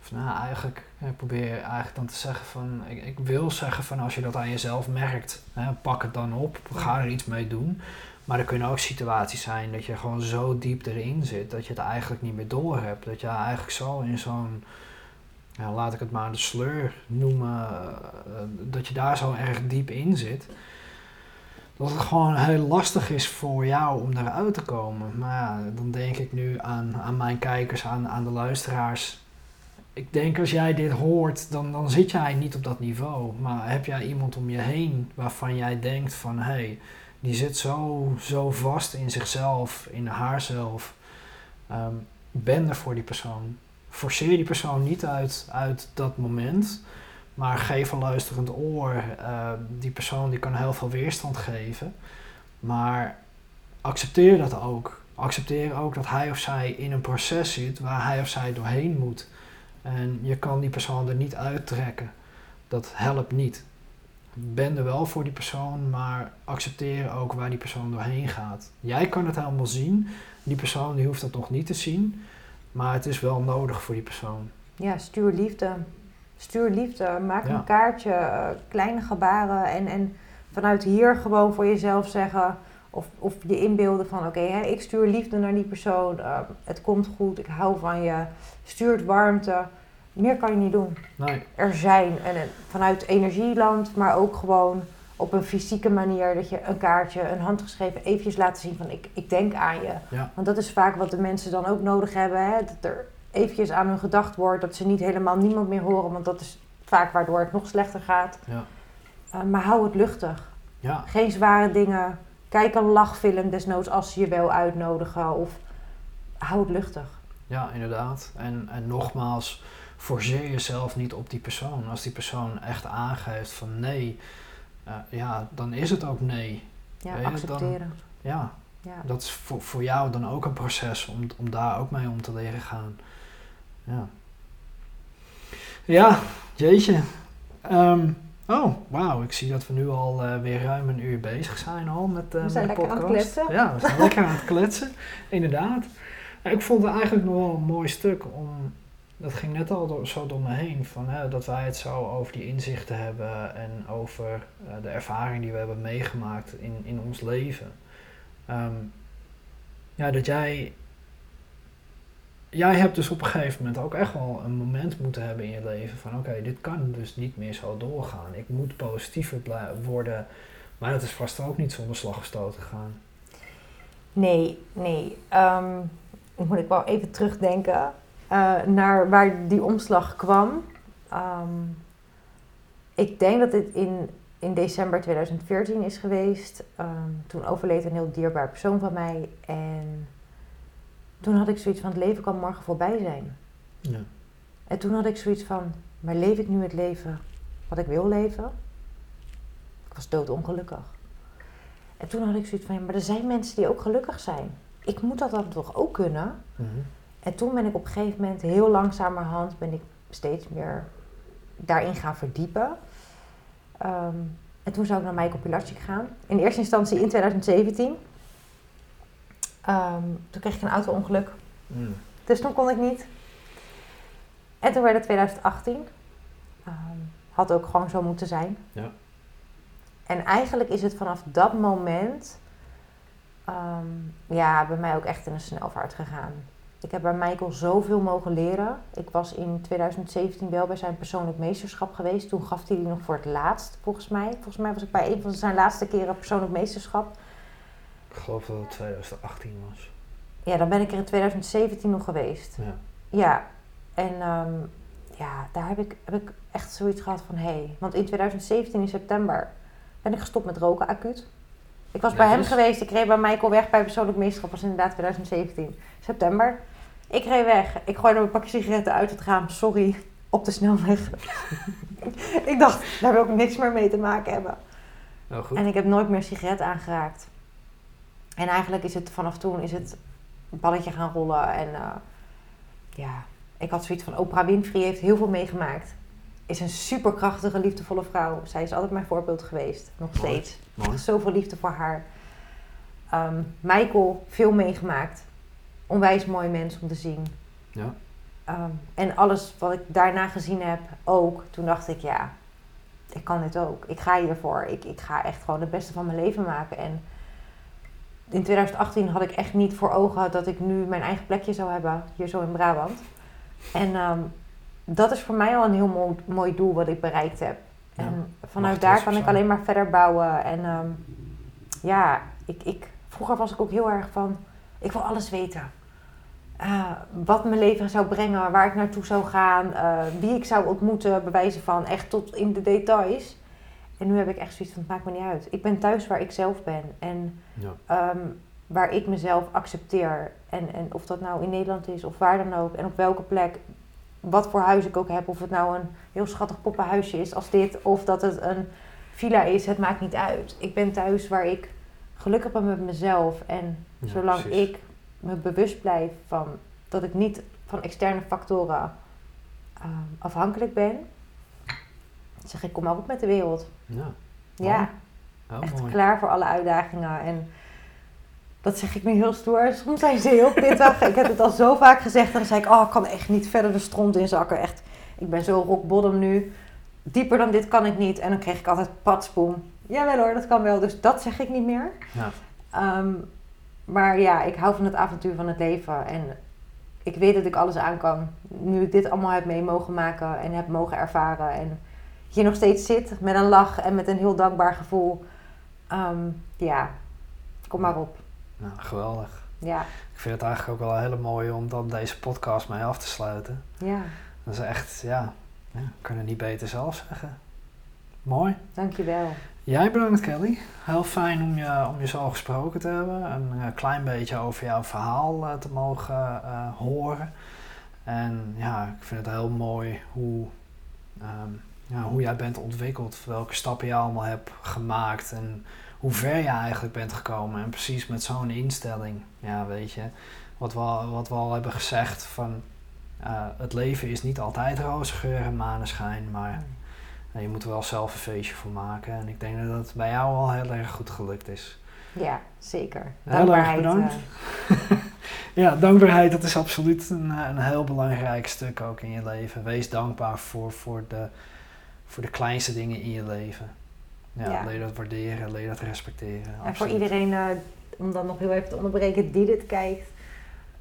van, nou eigenlijk, ik probeer eigenlijk dan te zeggen van, ik, ik wil zeggen van als je dat aan jezelf merkt, hè, pak het dan op, ga er iets mee doen. Maar er kunnen ook situaties zijn dat je gewoon zo diep erin zit dat je het eigenlijk niet meer door hebt. Dat je eigenlijk zo in zo'n ja, laat ik het maar de sleur noemen, eh, dat je daar zo erg diep in zit. Dat het gewoon heel lastig is voor jou om daaruit te komen. Maar ja, dan denk ik nu aan, aan mijn kijkers, aan, aan de luisteraars. Ik denk als jij dit hoort, dan, dan zit jij niet op dat niveau. Maar heb jij iemand om je heen waarvan jij denkt van... hé, hey, die zit zo, zo vast in zichzelf, in haarzelf. Ehm ben er voor die persoon forceer die persoon niet uit, uit dat moment, maar geef een luisterend oor. Uh, die persoon die kan heel veel weerstand geven, maar accepteer dat ook. Accepteer ook dat hij of zij in een proces zit waar hij of zij doorheen moet. En je kan die persoon er niet uittrekken. Dat helpt niet. Ben er wel voor die persoon, maar accepteer ook waar die persoon doorheen gaat. Jij kan het helemaal zien, die persoon die hoeft dat nog niet te zien. Maar het is wel nodig voor die persoon. Ja, stuur liefde. Stuur liefde. Maak Ja. een kaartje, uh, kleine gebaren. En, en vanuit hier gewoon voor jezelf zeggen. Of, of je inbeelden van oké, okay, ik stuur liefde naar die persoon. Uh, het komt goed, ik hou van je. Stuurt warmte. Meer kan je niet doen. Nee. Er zijn. En, en vanuit energieland, maar ook gewoon op een fysieke manier. Dat je een kaartje, een handgeschreven, eventjes laten zien van ik, ik denk aan je. Ja. Want dat is vaak wat de mensen dan ook nodig hebben. Hè? Dat er eventjes aan hun gedacht wordt. Dat ze niet helemaal niemand meer horen. Want dat is vaak waardoor het nog slechter gaat. Ja. Uh, maar hou het luchtig. Ja. Geen zware dingen. Kijk een lachfilm desnoods als ze je wel uitnodigen. Of hou het luchtig. Ja, inderdaad. En, en nogmaals, forceer jezelf niet op die persoon. Als die persoon echt aangeeft van nee, uh, ja, dan is het ook nee. Ja, Weet accepteren. Dan, ja, ja, dat is voor, voor jou dan ook een proces om, om daar ook mee om te leren gaan. Ja, ja jeetje. Um, oh, wauw. Ik zie dat we nu al uh, weer ruim een uur bezig zijn al met, uh, we zijn met de lekker podcast. aan het kletsen. Ja, we zijn lekker aan het kletsen. Inderdaad. Ik vond het eigenlijk nog wel een mooi stuk om... Dat ging net al door, zo door me heen. Van, hè, dat wij het zo over die inzichten hebben. En over uh, de ervaring die we hebben meegemaakt in, in ons leven. Um, ja, dat jij... Jij hebt dus op een gegeven moment ook echt wel een moment moeten hebben in je leven. Van oké, dit kan dus niet meer zo doorgaan. Ik moet positiever worden. Maar dat is vast ook niet zonder slag of gegaan. Nee, nee. Um, moet ik wel even terugdenken uh, naar waar die omslag kwam. Um, ik denk dat dit in, in december 2014 is geweest. Um, toen overleed een heel dierbaar persoon van mij. En toen had ik zoiets van: het leven kan morgen voorbij zijn. Ja. En toen had ik zoiets van: maar leef ik nu het leven wat ik wil leven? Ik was doodongelukkig. En toen had ik zoiets van: ja, maar er zijn mensen die ook gelukkig zijn. Ik moet dat dan toch ook kunnen? Mm-hmm. En toen ben ik op een gegeven moment heel langzamerhand ben ik steeds meer daarin gaan verdiepen. Um, en toen zou ik naar Michael Pilatschik gaan. In eerste instantie in 2017. Um, toen kreeg ik een auto-ongeluk. Mm. Dus toen kon ik niet. En toen werd het 2018. Um, had ook gewoon zo moeten zijn. Ja. En eigenlijk is het vanaf dat moment... Um, ja, bij mij ook echt in een snelvaart gegaan. Ik heb bij Michael zoveel mogen leren. Ik was in 2017 wel bij zijn persoonlijk meesterschap geweest. Toen gaf hij die nog voor het laatst, volgens mij. Volgens mij was ik bij een van zijn laatste keren persoonlijk meesterschap. Ik geloof dat het 2018 was. Ja, dan ben ik er in 2017 nog geweest. Ja. Ja, en ehm, ja, daar heb ik, heb ik echt zoiets gehad van hé. Hey. Want in 2017 in september ben ik gestopt met roken acuut. Ik was bij hem geweest, ik reed bij Michael weg bij persoonlijk meesterschap, was inderdaad 2017. September. Ik reed weg, ik gooide mijn pakje sigaretten uit het raam, sorry, op de snelweg. ik dacht, daar wil ik niks meer mee te maken hebben. Nou goed. En ik heb nooit meer sigaret aangeraakt. En eigenlijk is het vanaf toen is het een balletje gaan rollen. En eh, ja, ik had zoiets van Oprah Winfrey heeft heel veel meegemaakt. Is een superkrachtige, liefdevolle vrouw. Zij is altijd mijn voorbeeld geweest. Nog Mooi. steeds. Mooi. Zoveel liefde voor haar. Ehm, Michael, veel meegemaakt. Onwijs mooi mens om te zien. Ja. Ehm, en alles wat ik daarna gezien heb, ook. Toen dacht ik, ja, ik kan dit ook. Ik ga hiervoor. Ik, ik ga echt gewoon het beste van mijn leven maken. En in 2018 had ik echt niet voor ogen dat ik nu mijn eigen plekje zou hebben. Hier zo in Brabant. En ehm, dat is voor mij al een heel mooi, mooi doel wat ik bereikt heb. Ja, En vanuit daar kan ik alleen maar verder bouwen. En ehm, ja, ik, ik, vroeger was ik ook heel erg van, ik wil alles weten. Eh, wat mijn leven zou brengen, waar ik naartoe zou gaan, eh, wie ik zou ontmoeten, bewijzen van, echt tot in de details. En nu heb ik echt zoiets van, het maakt me niet uit. Ik ben thuis waar ik zelf ben en Ja. ehm, waar ik mezelf accepteer. En, en of dat nou in Nederland is of waar dan ook en op welke plek, wat voor huis ik ook heb. Of het nou een heel schattig poppenhuisje is als dit, of dat het een villa is, het maakt niet uit. Ik ben thuis waar ik gelukkig ben met mezelf. En Ja, zolang precies. ik me bewust blijf van dat ik niet van externe factoren ehm, afhankelijk ben, zeg ik kom maar op met de wereld. Ja. Ja, Heel echt mooi. klaar voor alle uitdagingen. En dat zeg ik nu heel stoer. Soms zijn ze heel pittig. ik heb het al zo vaak gezegd. En dan zei ik, oh, ik kan echt niet verder de stront inzakken. Echt, ik ben zo rock bottom nu. Dieper dan dit kan ik niet. En dan kreeg ik altijd patspoem. Jawel hoor, dat kan wel. Dus dat zeg ik niet meer. Ja. Ehm, maar ja, ik hou van het avontuur van het leven. En ik weet dat ik alles aan kan. Nu ik dit allemaal heb mee mogen maken en heb mogen ervaren. En hier nog steeds zit met een lach en met een heel dankbaar gevoel. Ehm, ja, kom maar op. Nou, geweldig. Ja, Ik vind het eigenlijk ook wel een hele mooie om dan deze podcast mee af te sluiten. ja, Dat is echt, ja, ja het niet beter zelf zeggen. Mooi. dankjewel. Jij bedankt Kelly. Heel fijn om je, om je zo gesproken te hebben. Een eh, klein beetje over jouw verhaal eh, te mogen eh, horen. En ja, ik vind het heel mooi hoe, ehm, ja, hoe jij bent ontwikkeld. Welke stappen je allemaal hebt gemaakt. En hoe ver je eigenlijk bent gekomen. En precies met zo'n instelling. Ja, weet je. Wat we, al- wat we al hebben gezegd van... eh, het leven is niet altijd roze geur en maneschijn. Maar je moet er wel zelf een feestje voor maken. En ik denk dat het bij jou al heel erg goed gelukt is. Ja, zeker. Heel erg Dankbaarheid. bedankt. eh, Ja, dankbaarheid dat is absoluut een, een heel belangrijk stuk ook in je leven. Wees dankbaar voor, voor, de, voor de kleinste dingen in je leven. Ja, Ja. leer dat waarderen, leer dat respecteren. En voor absoluut. iedereen, eh, om dat nog heel even te onderbreken, die dit kijkt,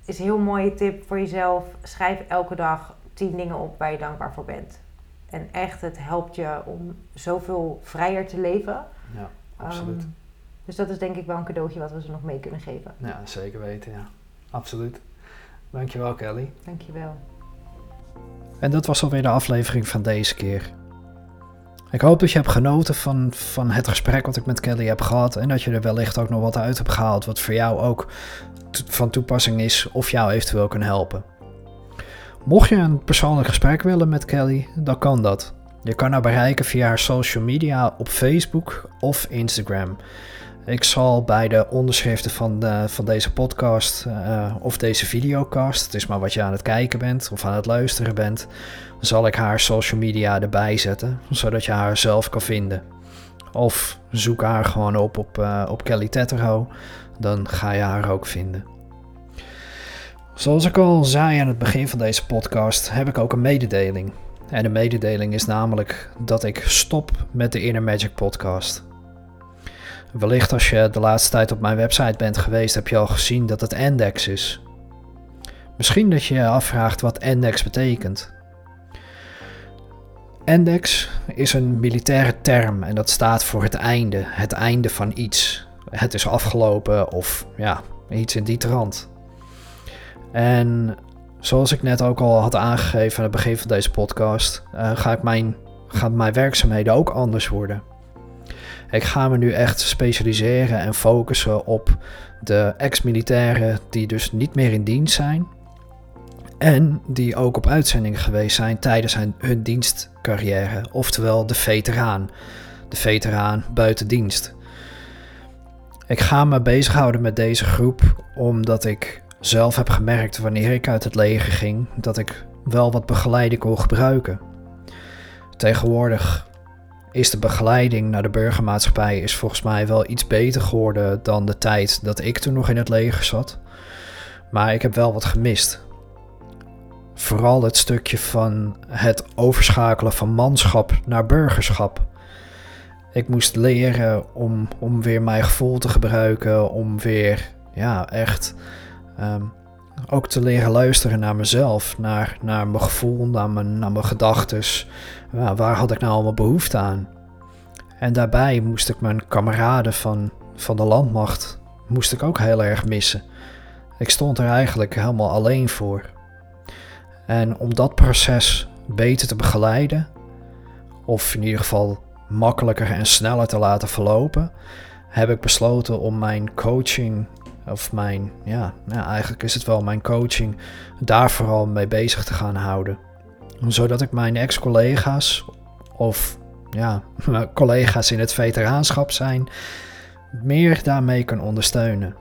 is een heel mooie tip voor jezelf. Schrijf elke dag tien dingen op waar je dankbaar voor bent. En echt, het helpt je om zoveel vrijer te leven. Ja, absoluut. Ehm, dus dat is denk ik wel een cadeautje wat we ze nog mee kunnen geven. ja, zeker weten, ja. Absoluut. Dankjewel Kelly. Dankjewel. En dat was alweer de aflevering van deze keer. Ik hoop dat je hebt genoten van, van het gesprek wat ik met Kelly heb gehad. En dat je er wellicht ook nog wat uit hebt gehaald wat voor jou ook van toepassing is of jou eventueel kan helpen. Mocht je een persoonlijk gesprek willen met Kelly, dan kan dat. Je kan haar bereiken via haar social media op Facebook of Instagram. Ik zal bij de onderschriften van, de, van deze podcast eh, of deze videocast, het is maar wat je aan het kijken bent of aan het luisteren bent, zal ik haar social media erbij zetten, zodat je haar zelf kan vinden. Of zoek haar gewoon op op, eh, op Kelly Tetterho, dan ga je haar ook vinden. Zoals ik al zei aan het begin van deze podcast, heb ik ook een mededeling. En de mededeling is namelijk dat ik stop met de Inner Magic podcast. Wellicht als je de laatste tijd op mijn website bent geweest, heb je al gezien dat het Index is. Misschien dat je je afvraagt wat index betekent. Index is een militaire term en dat staat voor het einde, het einde van iets. Het is afgelopen of ja, iets in die trant. En zoals ik net ook al had aangegeven aan het begin van deze podcast, uh, ga ik mijn, gaan mijn werkzaamheden ook anders worden. Ik ga me nu echt specialiseren en focussen op de ex-militairen die dus niet meer in dienst zijn. En die ook op uitzending geweest zijn tijdens hun, dienstcarrière. Oftewel de veteraan. De veteraan buiten dienst. Ik ga me bezighouden met deze groep omdat ik zelf heb gemerkt wanneer ik uit het leger ging dat ik wel wat begeleiding kon gebruiken. Tegenwoordig is de begeleiding naar de burgermaatschappij is volgens mij wel iets beter geworden dan de tijd dat ik toen nog in het leger zat. Maar ik heb wel wat gemist. Vooral het stukje van het overschakelen van manschap naar burgerschap. Ik moest leren om, om weer mijn gevoel te gebruiken, om weer ja, echt ehm, ook te leren luisteren naar mezelf, naar, naar mijn gevoel, naar mijn, naar mijn gedachten. Waar had ik nou allemaal behoefte aan? En daarbij moest ik mijn kameraden van, van de landmacht moest ik ook heel erg missen. Ik stond er eigenlijk helemaal alleen voor. En om dat proces beter te begeleiden, of in ieder geval makkelijker en sneller te laten verlopen, heb ik besloten om mijn coaching, of mijn, ja, nou eigenlijk is het wel mijn coaching, daar vooral mee bezig te gaan houden. Zodat ik mijn ex-collega's, of ja, collega's in het veteraanschap zijn, meer daarmee kan ondersteunen.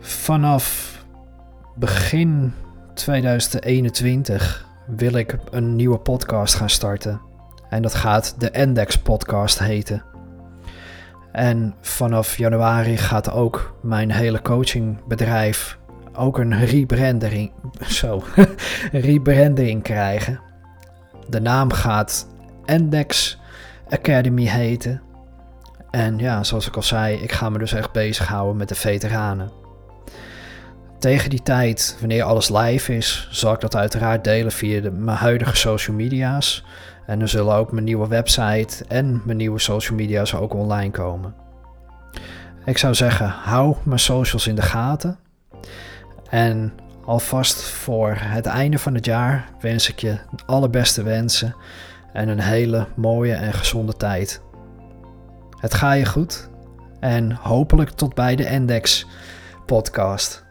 Vanaf begin 2021 wil ik een nieuwe podcast gaan starten. En dat gaat de Index Podcast heten. En vanaf januari gaat ook mijn hele coachingbedrijf ook een rebranding, zo, rebranding krijgen. De naam gaat Index Academy heten. En ja, zoals ik al zei, ik ga me dus echt bezighouden met de veteranen. Tegen die tijd, wanneer alles live is, zal ik dat uiteraard delen via de, mijn huidige social media's. En dan zullen ook mijn nieuwe website en mijn nieuwe social media's ook online komen. Ik zou zeggen, hou mijn socials in de gaten. En alvast voor het einde van het jaar wens ik je de allerbeste wensen en een hele mooie en gezonde tijd. Het gaat je goed en hopelijk tot bij de Index podcast.